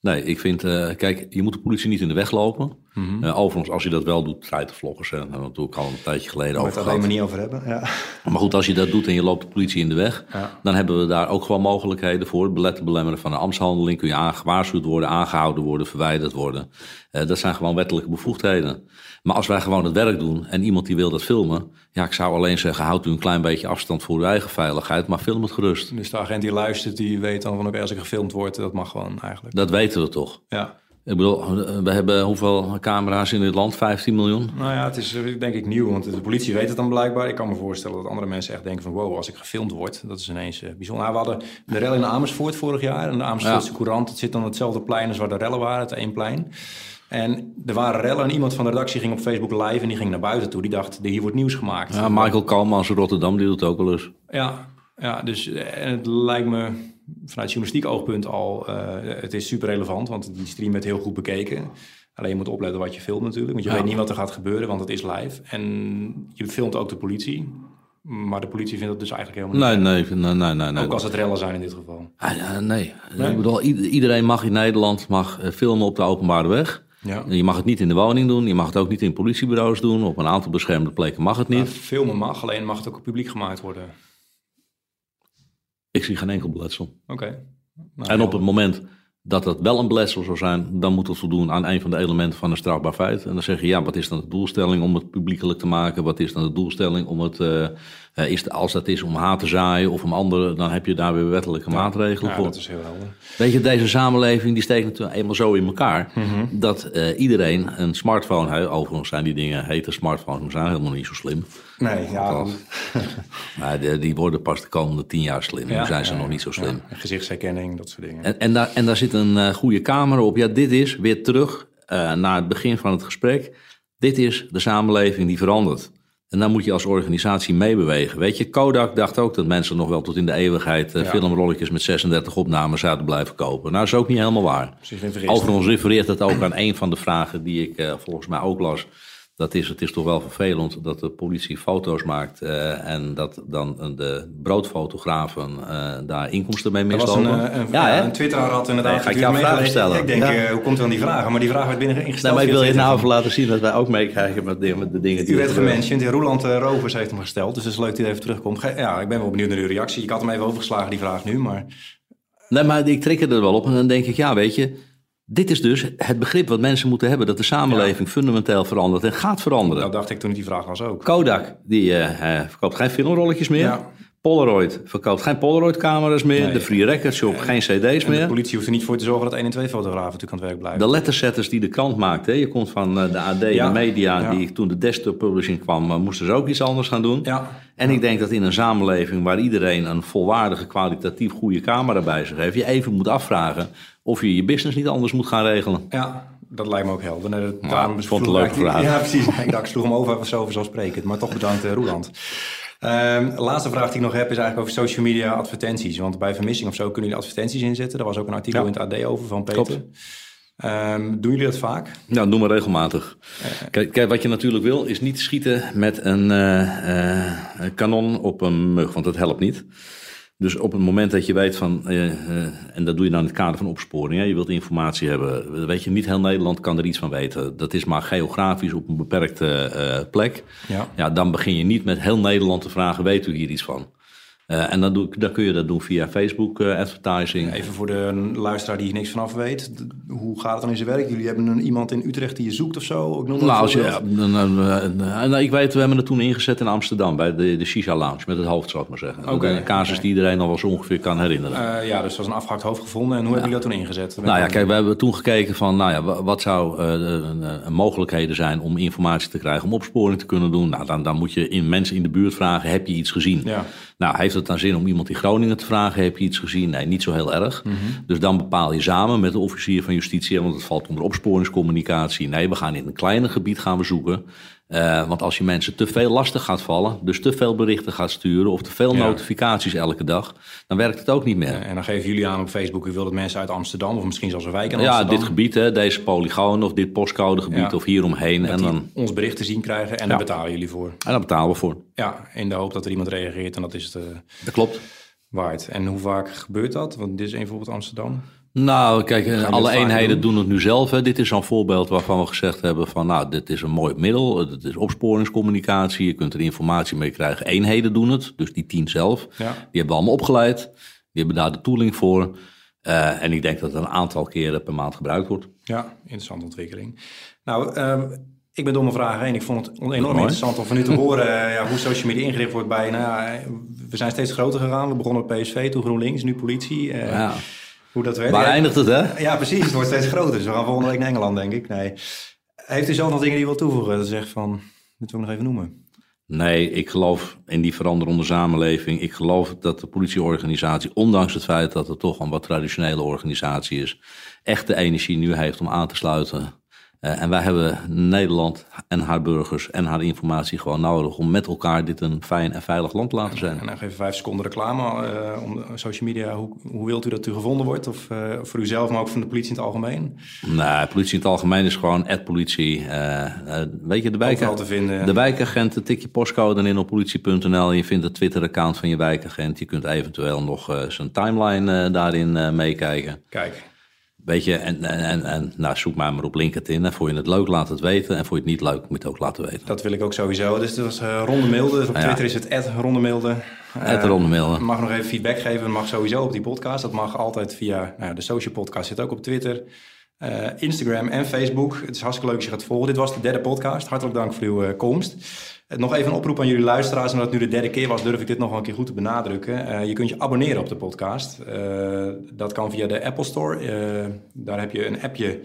Nee, ik vind, uh, kijk, je moet de politie niet in de weg lopen. Mm -hmm. uh, overigens, als je dat wel doet, vloggers, hè, dat doe ik al een tijdje geleden over. Daar gaan we niet over hebben. Ja. Maar goed, als je dat doet en je loopt de politie in de weg, ja. dan hebben we daar ook gewoon mogelijkheden voor. Beletten, belemmeren van een ambtshandeling kun je gewaarschuwd worden, aangehouden worden, verwijderd worden. Uh, dat zijn gewoon wettelijke bevoegdheden. Maar als wij gewoon het werk doen en iemand die wil dat filmen, ja, ik zou alleen zeggen, houd u een klein beetje afstand voor uw eigen veiligheid, maar film het gerust. Dus de agent die luistert, die weet dan van, oké, als ik gefilmd word, dat mag gewoon eigenlijk. Dat weten we toch? Ja. Ik bedoel, we hebben hoeveel camera's in dit land? 15 miljoen? Nou ja, het is denk ik nieuw, want de politie weet het dan blijkbaar. Ik kan me voorstellen dat andere mensen echt denken van... wow, als ik gefilmd word, dat is ineens uh, bijzonder. Nou, we hadden de rel in Amersfoort vorig jaar. En de Amersfoortse ja. Courant, het zit dan hetzelfde plein als waar de rellen waren, het één plein. En er waren rellen en iemand van de redactie ging op Facebook live... en die ging naar buiten toe. Die dacht, hier wordt nieuws gemaakt. Ja, Michael Kalmans Rotterdam, die doet het ook wel eens. Ja, ja dus en het lijkt me vanuit journalistiek oogpunt al, uh, het is super relevant, want die stream werd heel goed bekeken. Alleen je moet opletten wat je filmt natuurlijk, want je Ja. weet niet wat er gaat gebeuren, want het is live. En je filmt ook de politie, maar de politie vindt het dus eigenlijk helemaal Nee, niet. nee, nee, nee. nee, nee. Ook als het rellen zijn in dit geval. Ah, nee. Nee? Ik bedoel, iedereen mag in Nederland mag eh, filmen op de openbare weg. Ja. Je mag het niet in de woning doen, je mag het ook niet in politiebureaus doen. Op een aantal beschermde plekken mag het niet. filmen mag, alleen mag het ook publiek gemaakt worden. Ik zie geen enkel beletsel. Oké. Nou, En op het moment dat dat wel een beletsel zou zijn, dan moet het voldoen aan een van de elementen van een strafbaar feit. En dan zeg je, ja, wat is dan de doelstelling om het publiekelijk te maken? Wat is dan de doelstelling om het, eh, eh, is de, als dat is om haat te zaaien of om andere, dan heb je daar weer wettelijke maatregelen Ja, voor. dat is heel helder. Weet je, deze samenleving die steekt natuurlijk eenmaal zo in elkaar Mhm. dat eh, iedereen een smartphone heeft. Overigens zijn die dingen hete smartphones, maar zijn helemaal niet zo slim. Nee, ja. Maar die, die worden pas de komende tien jaar slim. ja, nu zijn ze ja, nog niet zo slim. ja, gezichtsherkenning, dat soort dingen. En, en, daar, en daar zit een eh, goede camera op. Ja, dit is weer terug eh, naar het begin van het gesprek. Dit is de samenleving die verandert. En dan moet je als organisatie meebewegen. Weet je, Kodak dacht ook dat mensen nog wel tot in de eeuwigheid eh, filmrolletjes met 36 opnames zouden blijven kopen. Nou, dat is ook niet helemaal waar. Overigens refereert het ook aan een van de vragen die ik volgens mij ook las. Dat is, het is toch wel vervelend dat de politie foto's maakt eh, en dat dan de broodfotografen eh, daar inkomsten mee Er was een, mislopen. eh, een, ja, ja, een had inderdaad... Ga ik jou vragen stellen? Ik denk, Ja. hoe komt er aan die vragen? Maar die vraag werd binnen ingesteld. maar ik wil je nou even laten zien dat wij ook meekrijgen met, de- met de dingen die U werd er gementiond. Roland eh, Rovers heeft hem gesteld. Dus het is leuk dat hij even terugkomt. Ja, ik ben wel benieuwd naar uw reactie. Ik had hem even overgeslagen, die vraag nu. Maar Nee, maar ik trek er wel op en dan denk ik, ja, weet je, dit is dus het begrip wat mensen moeten hebben dat de samenleving fundamenteel verandert en gaat veranderen. dat dacht ik toen ik die vraag las ook. Kodak, die eh, verkoopt geen filmrolletjes meer. Ja. Polaroid verkoopt geen Polaroid-camera's meer. Nee. De Free Record Shop geen cd's En de meer. politie hoeft er niet voor te zorgen dat 1 en 2 fotografen natuurlijk aan het werk blijven. De lettersetters die de krant maakte. Je komt van eh, de AD, Ja. de media, Ja. die toen de desktop publishing kwam, eh, moesten ze ook iets anders gaan doen. Ja. En ik denk dat in een samenleving waar iedereen een volwaardige, kwalitatief goede camera bij zich heeft, je even moet afvragen of je je business niet anders moet gaan regelen. Ja, dat lijkt me ook helder. Nee, dat- daarom vond het een leuke vraag. Ja, precies. Ik dacht, ik sloeg hem over zo vanzelfsprekend. Maar toch bedankt, eh, Roeland. Ehm, de laatste vraag die ik nog heb is eigenlijk over social media advertenties. Want bij vermissing of zo kunnen jullie advertenties inzetten. Daar was ook een artikel Ja. in het AD over van Peter. Klopt. Ehm, doen jullie dat vaak? Nou, doe maar regelmatig. Kijk, kijk, wat je natuurlijk wil, is niet schieten met een, eh, eh, een kanon op een mug, want dat helpt niet. Dus op het moment dat je weet van, uh, uh, en dat doe je dan in het kader van opsporing, hè, je wilt informatie hebben, weet je, niet heel Nederland kan er iets van weten. Dat is maar geografisch op een beperkte uh, plek. Ja. ja, dan begin je niet met heel Nederland te vragen, weet u hier iets van? Uh, en dan, doe, dan, kun je dat doen via Facebook uh, advertising. Even voor de luisteraar die hier niks vanaf weet. Hoe gaat het dan in zijn werk? Jullie hebben een, iemand in Utrecht die je zoekt of zo? Ik, noem nou, als je, uh, ik weet, we hebben het toen ingezet in Amsterdam bij de, de Shisha Lounge met het hoofd, zou ik maar zeggen. Okay, een casus okay. die iedereen al wel zo ongeveer kan herinneren. ja, dus dat was een afgehakt hoofd gevonden. En hoe hebben jullie dat toen ingezet? Nou ja, kijk, we hebben toen gekeken van, nou ja, wat zou een mogelijkheden zijn om informatie te krijgen, om opsporing te kunnen doen? Nou, dan, dan moet je in mensen in de buurt vragen, heb je iets gezien? Ja. Nou, heeft het dan zin om iemand in Groningen te vragen? Heb je iets gezien? Nee, niet zo heel erg. Mm -hmm. Dus dan bepaal je samen met de officier van justitie, want het valt onder opsporingscommunicatie. Nee, we gaan in een kleiner gebied gaan we zoeken. Uh, want als je mensen te veel lastig gaat vallen, dus te veel berichten gaat sturen of te veel ja. notificaties elke dag, dan werkt het ook niet meer. En dan geven jullie aan op Facebook, u wilt dat mensen uit Amsterdam of misschien zelfs een wijk in Amsterdam. Ja, dit gebied, hè, deze polygoon of dit postcodegebied ja. of hieromheen. Dat en dan ons bericht te zien krijgen en daar betalen jullie voor. En daar betalen we voor. Ja, in de hoop dat er iemand reageert en dat is het. Uh, dat klopt. Waard. En hoe vaak gebeurt dat? Want dit is een voorbeeld Amsterdam. Nou, kijk, alle eenheden doen? doen? het nu zelf. Hè. Dit is zo'n voorbeeld waarvan we gezegd hebben van... nou, dit is een mooi middel, het is opsporingscommunicatie... je kunt er informatie mee krijgen. Eenheden doen het, dus die tien zelf. Ja. Die hebben we allemaal opgeleid. Die hebben daar de tooling voor. Uh, en ik denk dat het een aantal keren per maand gebruikt wordt. Ja, interessante ontwikkeling. Nou, um, ik ben door mijn vragen heen. Ik vond het enorm interessant om van u te horen ja, hoe social media ingericht wordt bij... Nou we zijn steeds groter gegaan. We begonnen met PSV, toen GroenLinks, nu politie. Uh, ja hoe dat werkt. Waar eindigt het, hè? Ja, precies. Het wordt steeds groter. Dus we gaan volgende week naar Engeland, denk ik. Nee. Heeft u zelf nog dingen die u wilt toevoegen? Dat zegt van, moeten we nog even noemen? Nee, ik geloof in die veranderende samenleving. Ik geloof dat de politieorganisatie, ondanks het feit dat het toch een wat traditionele organisatie is, echt de energie nu heeft om aan te sluiten uh, en wij hebben Nederland en haar burgers en haar informatie gewoon nodig om met elkaar dit een fijn en veilig land te laten zijn. En dan even vijf seconden reclame uh, om social media. Hoe, hoe, wilt u dat u gevonden wordt? Of uh, voor uzelf, maar ook van de politie in het algemeen? Nee, politie in het algemeen is gewoon at politie. weet je, de, wijk, de wijkagent, tik je postcode in op politie.nl. Je vindt het Twitter-account van je wijkagent. Je kunt eventueel nog zijn timeline daarin meekijken. Kijk. Weet je, en, en, en nou, zoek maar maar op LinkedIn. En vond je het leuk, laat het weten. En vond je het niet leuk, moet je het ook laten weten. Dat wil ik ook sowieso. Dus dat was uh, Ronde Milde. Op Twitter is het. Uh, Ronde Milde. mag nog even feedback geven. Mag sowieso op die podcast. Dat mag altijd via nou, de social podcast. Zit ook op Twitter, uh, Instagram en Facebook. Het is hartstikke leuk als je gaat volgen. Dit was de derde podcast. Hartelijk dank voor uw komst. Nog even een oproep aan jullie luisteraars. Omdat het nu de derde keer was, durf ik dit nog een keer goed te benadrukken. Uh, je kunt je abonneren op de podcast. Uh, dat kan via de Apple Store. Uh, daar heb je een appje,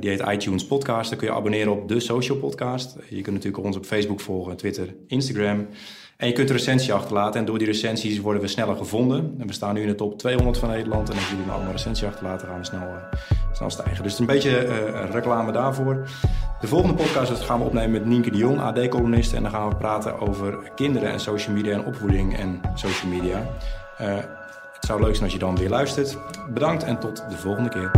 die heet iTunes Podcast. Daar kun je abonneren op de Social Podcast. Je kunt natuurlijk ons op Facebook volgen, Twitter, Instagram. En je kunt een recensie achterlaten. En door die recensies worden we sneller gevonden. En we staan nu in de top 200 van Nederland. En als jullie nou allemaal recensie achterlaten, gaan we snel, snel stijgen. Dus een beetje reclame daarvoor. De volgende podcast gaan we opnemen met Nienke de Jong, AD-columnist. En dan gaan we praten over kinderen en social media en opvoeding en social media. Uh, het zou leuk zijn als je dan weer luistert. Bedankt en tot de volgende keer.